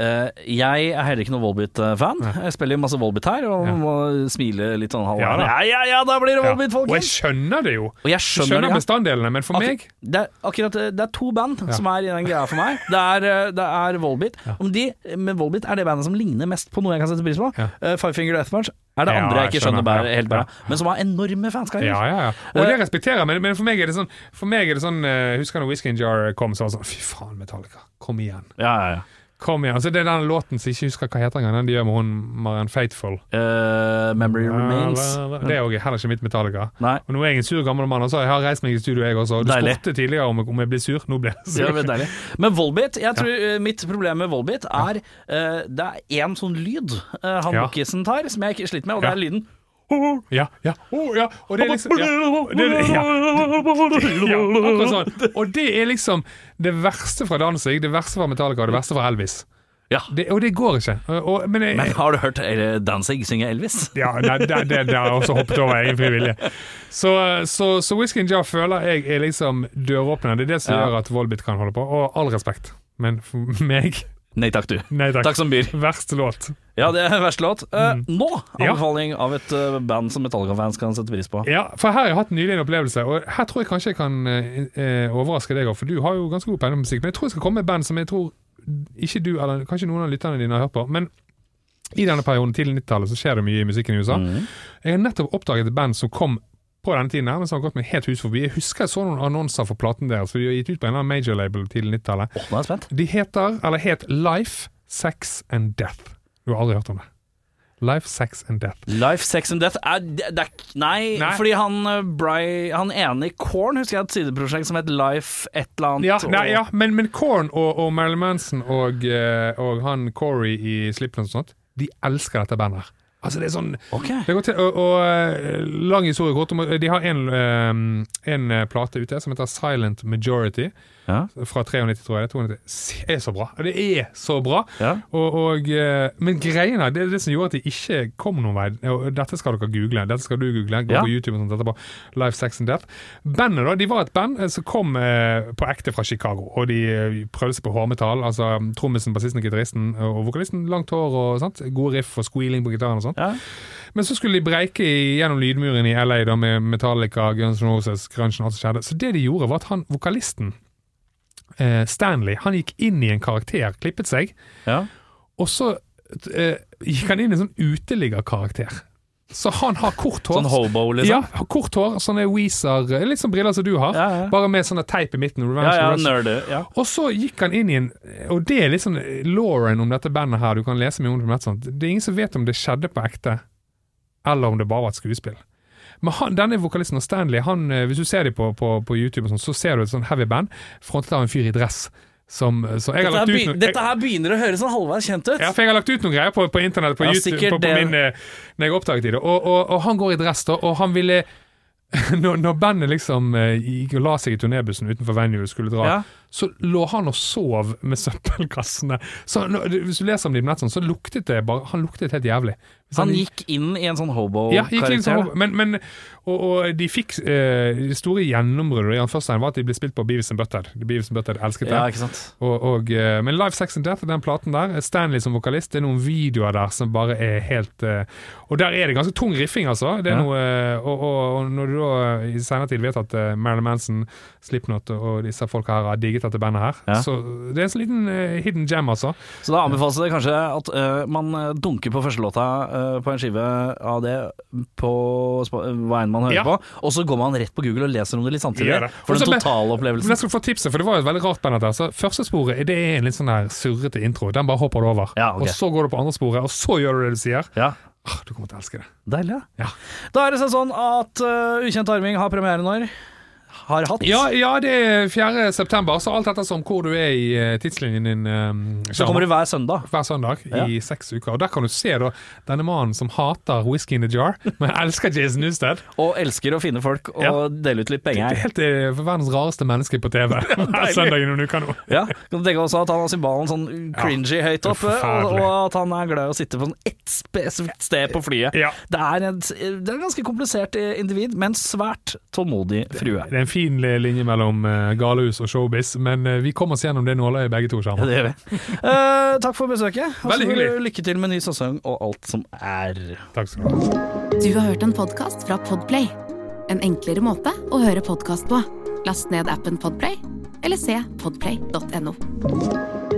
Eh, Jeg er heller ikke noen Volbit-fan. Jeg spiller jo masse Volbit her, og må smile litt sånn halvveis. Ja ja, ja, da blir det Ja. folkens! Og jeg skjønner det jo. Og jeg Jeg skjønner, skjønner det. ja. bestanddelene, men for meg det er, akkurat, det det er to band som er i den greia for meg. Det er, eh, det er Volbit. Om de, men Volbit er det bandet som ligner mest på noe jeg kan sette pris på. Eh, Five Finger Death Punch er det andre jeg jeg ikke skjønner skjønner. bare, helt bra, Men som har enorme fanskarer. Ja, ja, ja. Og det respekterer jeg, men, men for meg er det sånn For meg er det sånn eh, Husker når Whisky Jar kom, så var det sånn Fy faen, Metallica. Kom igjen. ja, ja, ja. Kom igjen. Altså, det er den låten som jeg ikke husker hva heter engang. Den de gjør med hun Marian Faithful. Uh, Memory Remains. Det er også heller ikke mitt Metallica. Nei. Og nå er jeg en sur gammel mann, og så jeg har reist meg i studio, jeg også. Du Deilig. spurte tidligere om, om jeg blir sur. Nå blir jeg Det sur. Ja, veldig. Men Volbit, jeg tror ja. mitt problem med Volbit er uh, Det er én sånn lyd uh, han Ja. Tar, som jeg sliter med, og det er lyden Ja, ja, oh, ja. Og det er liksom ja. Det, ja. ja, akkurat sånn. Og det er liksom det verste fra Danzig, det verste fra Metallica og det verste fra Elvis. Ja. Det, og det går ikke. Og, og, men jeg, Men har du hørt Danzig synge Elvis? Ja, det, det, det har jeg også hoppet over egen frivillige. Så, så, så Whisky and Jar føler jeg er liksom døråpneren. Det er det som Ja. gjør at Volbit kan holde på. Og all respekt, men for meg Nei takk, du. Nei takk. Takk som byr. Verste låt. Ja, det er verste låt. Eh, Nå Ja. anbefaling av et uh, band som Metallica-fans kan sette pris på. Ja, for her har jeg hatt nylig en opplevelse, og her tror jeg kanskje jeg kan uh, overraske deg òg, for du har jo ganske god peiling på musikk. Men jeg tror jeg skal komme med et band som jeg tror ikke du, eller kanskje noen av lytterne dine har hørt på. Men i denne perioden, tidlig 90-tallet, så skjer det mye i musikken i USA. Mm. Jeg har nettopp oppdaget et band som kom på denne tiden her, men som har gått meg helt hus forbi. Jeg husker jeg så noen annonser for platen deres, for de har gitt ut på en eller annen major-label tidlig 90-tallet. Åh, nå er jeg spent. De heter, eller het Life, Sex and Death. Du har aldri hørt om det? Life, Sex and Death. Life, Sex and Death er, det, Nei, Nei. fordi han eh, Bry, Han ene i Korn husker jeg et sideprosjekt som het Life et eller annet. Ja, og- nei, ja men, men Korn og, og Marilyn Manson og, eh, og han Corey i Slipknot og sånt, de elsker dette bandet. Altså, det er sånn Ok. det går til, og, og eh, lang historie kort De har en, en plate ute som heter Silent Majority. Ja. Fra 93, tror jeg. det er 92. Det er så bra. Det er så bra. Ja. Og, og, eh, men greiene, det er det som gjorde at de ikke kom noen vei. Dette skal dere google. Dette skal du google. Gå Ja. på YouTube og sånt etterpå. Life, Sex and Death. Bandet da, de var et band eh, som kom eh, på ekte fra Chicago. Og de prøvde seg på hårmetall. Altså trommisen, bassisten, gitaristen og vokalisten. Langt hår og sånt. Gode riff og squealing på gitaren og sånt. Men så skulle de breike gjennom lydmuren i LA da med Metallica, Guns N' Roses, grunchen og alt som skjedde. Så det de gjorde, var at han, vokalisten eh, Stanley, han gikk inn i en karakter, klippet seg, Ja. og så eh, gikk han inn i en sånn uteliggerkarakter. Så han har kort hår. Sånn hobo, liksom? Ja, kort hår, sånne Weezer, litt sånn briller som du har, Ja, ja. bare med sånne teip i midten. Revenge Ja. Ja. Og så gikk han inn i en Og det er litt sånn Lauren om dette bandet her, du kan lese mye om det sånt. Det er ingen som vet om det skjedde på ekte, eller om det bare var et skuespill. Men han, denne vokalisten og Stanley, han, eh, hvis du ser dem på, på, på YouTube, og sånn, så ser du et sånn heavy band frontet av en fyr i dress. Som, så jeg har Dette, her lagt ut begy- noe- dette her begynner å høres sånn halvveis kjent ut. ja, for jeg har lagt ut noen greier på, på internett på Ja, YouTube på, på min, eh, når jeg oppdaget det. Og, og, og han går i dress, da, og han ville når, når bandet liksom eh, gikk og la seg i turnébussen utenfor venue og skulle dra, Ja. Så lå han og sov med søppelkassene. Så når, Hvis du leser om det på nett, sånn, så luktet det bare Han luktet helt jævlig. Hvis Han gikk inn i en sånn ja, hobo-karakter. sånn, men, men, og, og de fikk eh, Det store gjennombruddet i han første var at de ble spilt på Beavis and Butthead. Beavis and Butthead elsket det. ja, ikke sant. Og, og, eh, men Live Sex and Death, den platen der, Stanley som vokalist, det er noen videoer der som bare er helt eh, Og der er det ganske tung riffing, altså. Det er Ja. noe, eh, og, og når du da i senere tid vet at eh, Marilyn Manson, Slipknot og disse folka her har digget dette bandet her, Ja. så det er en sånn liten uh, hidden gem, altså. Så da anbefales det kanskje at uh, man øh, dunker på første låta uh, på en skive av det på hva enn man hører Ja. på, og så går man rett på Google og leser om det litt samtidig. Det. For den totale totale Men opplevelsen. jeg skal få tipset, for det var jo et veldig rart band dette. Så første sporet det er en litt sånn her surrete intro. Den bare hopper du over. Ja, ok. Og så går du på andre sporet, og så gjør du det du sier. Ja, Ah, du kommer til å elske det. Deilig. ja. Ja. Da er det sånn at uh, Ukjent arving har premiere når? Har hatt? Ja, ja, det er 4. september, så alt ettersom hvor du er i eh, tidslinjen din. Um, Så kommer du hver søndag. hver søndag Ja. i seks uker. Og Der kan du se da denne mannen som hater whisky in the jar, men elsker Jason Newsted. Og elsker å finne folk og Ja. dele ut litt Det er penger. helt eh, verdens rareste menneske på TV hver søndag i noen uker nå. Ja, kan du tenke også at han har symbalen sånn cringy høyt oppe, og, og at han er glad i å sitte på sånn ett spesifikt sted på flyet. Det er et det er en ganske komplisert individ, men svært tålmodig frue. Det er en fin linje mellom uh, galehus og showbiz, men eh, vi kommer oss gjennom det nåløyet begge to. Ja, Sammen. det gjør vi. Uh, takk for besøket. Veldig hyggelig. Lykke til med ny sesong og alt som er. Takk skal du ha. Du har hørt en podkast fra Podplay. En enklere måte å høre podkast på. Last ned appen Podplay, eller se podplay.no.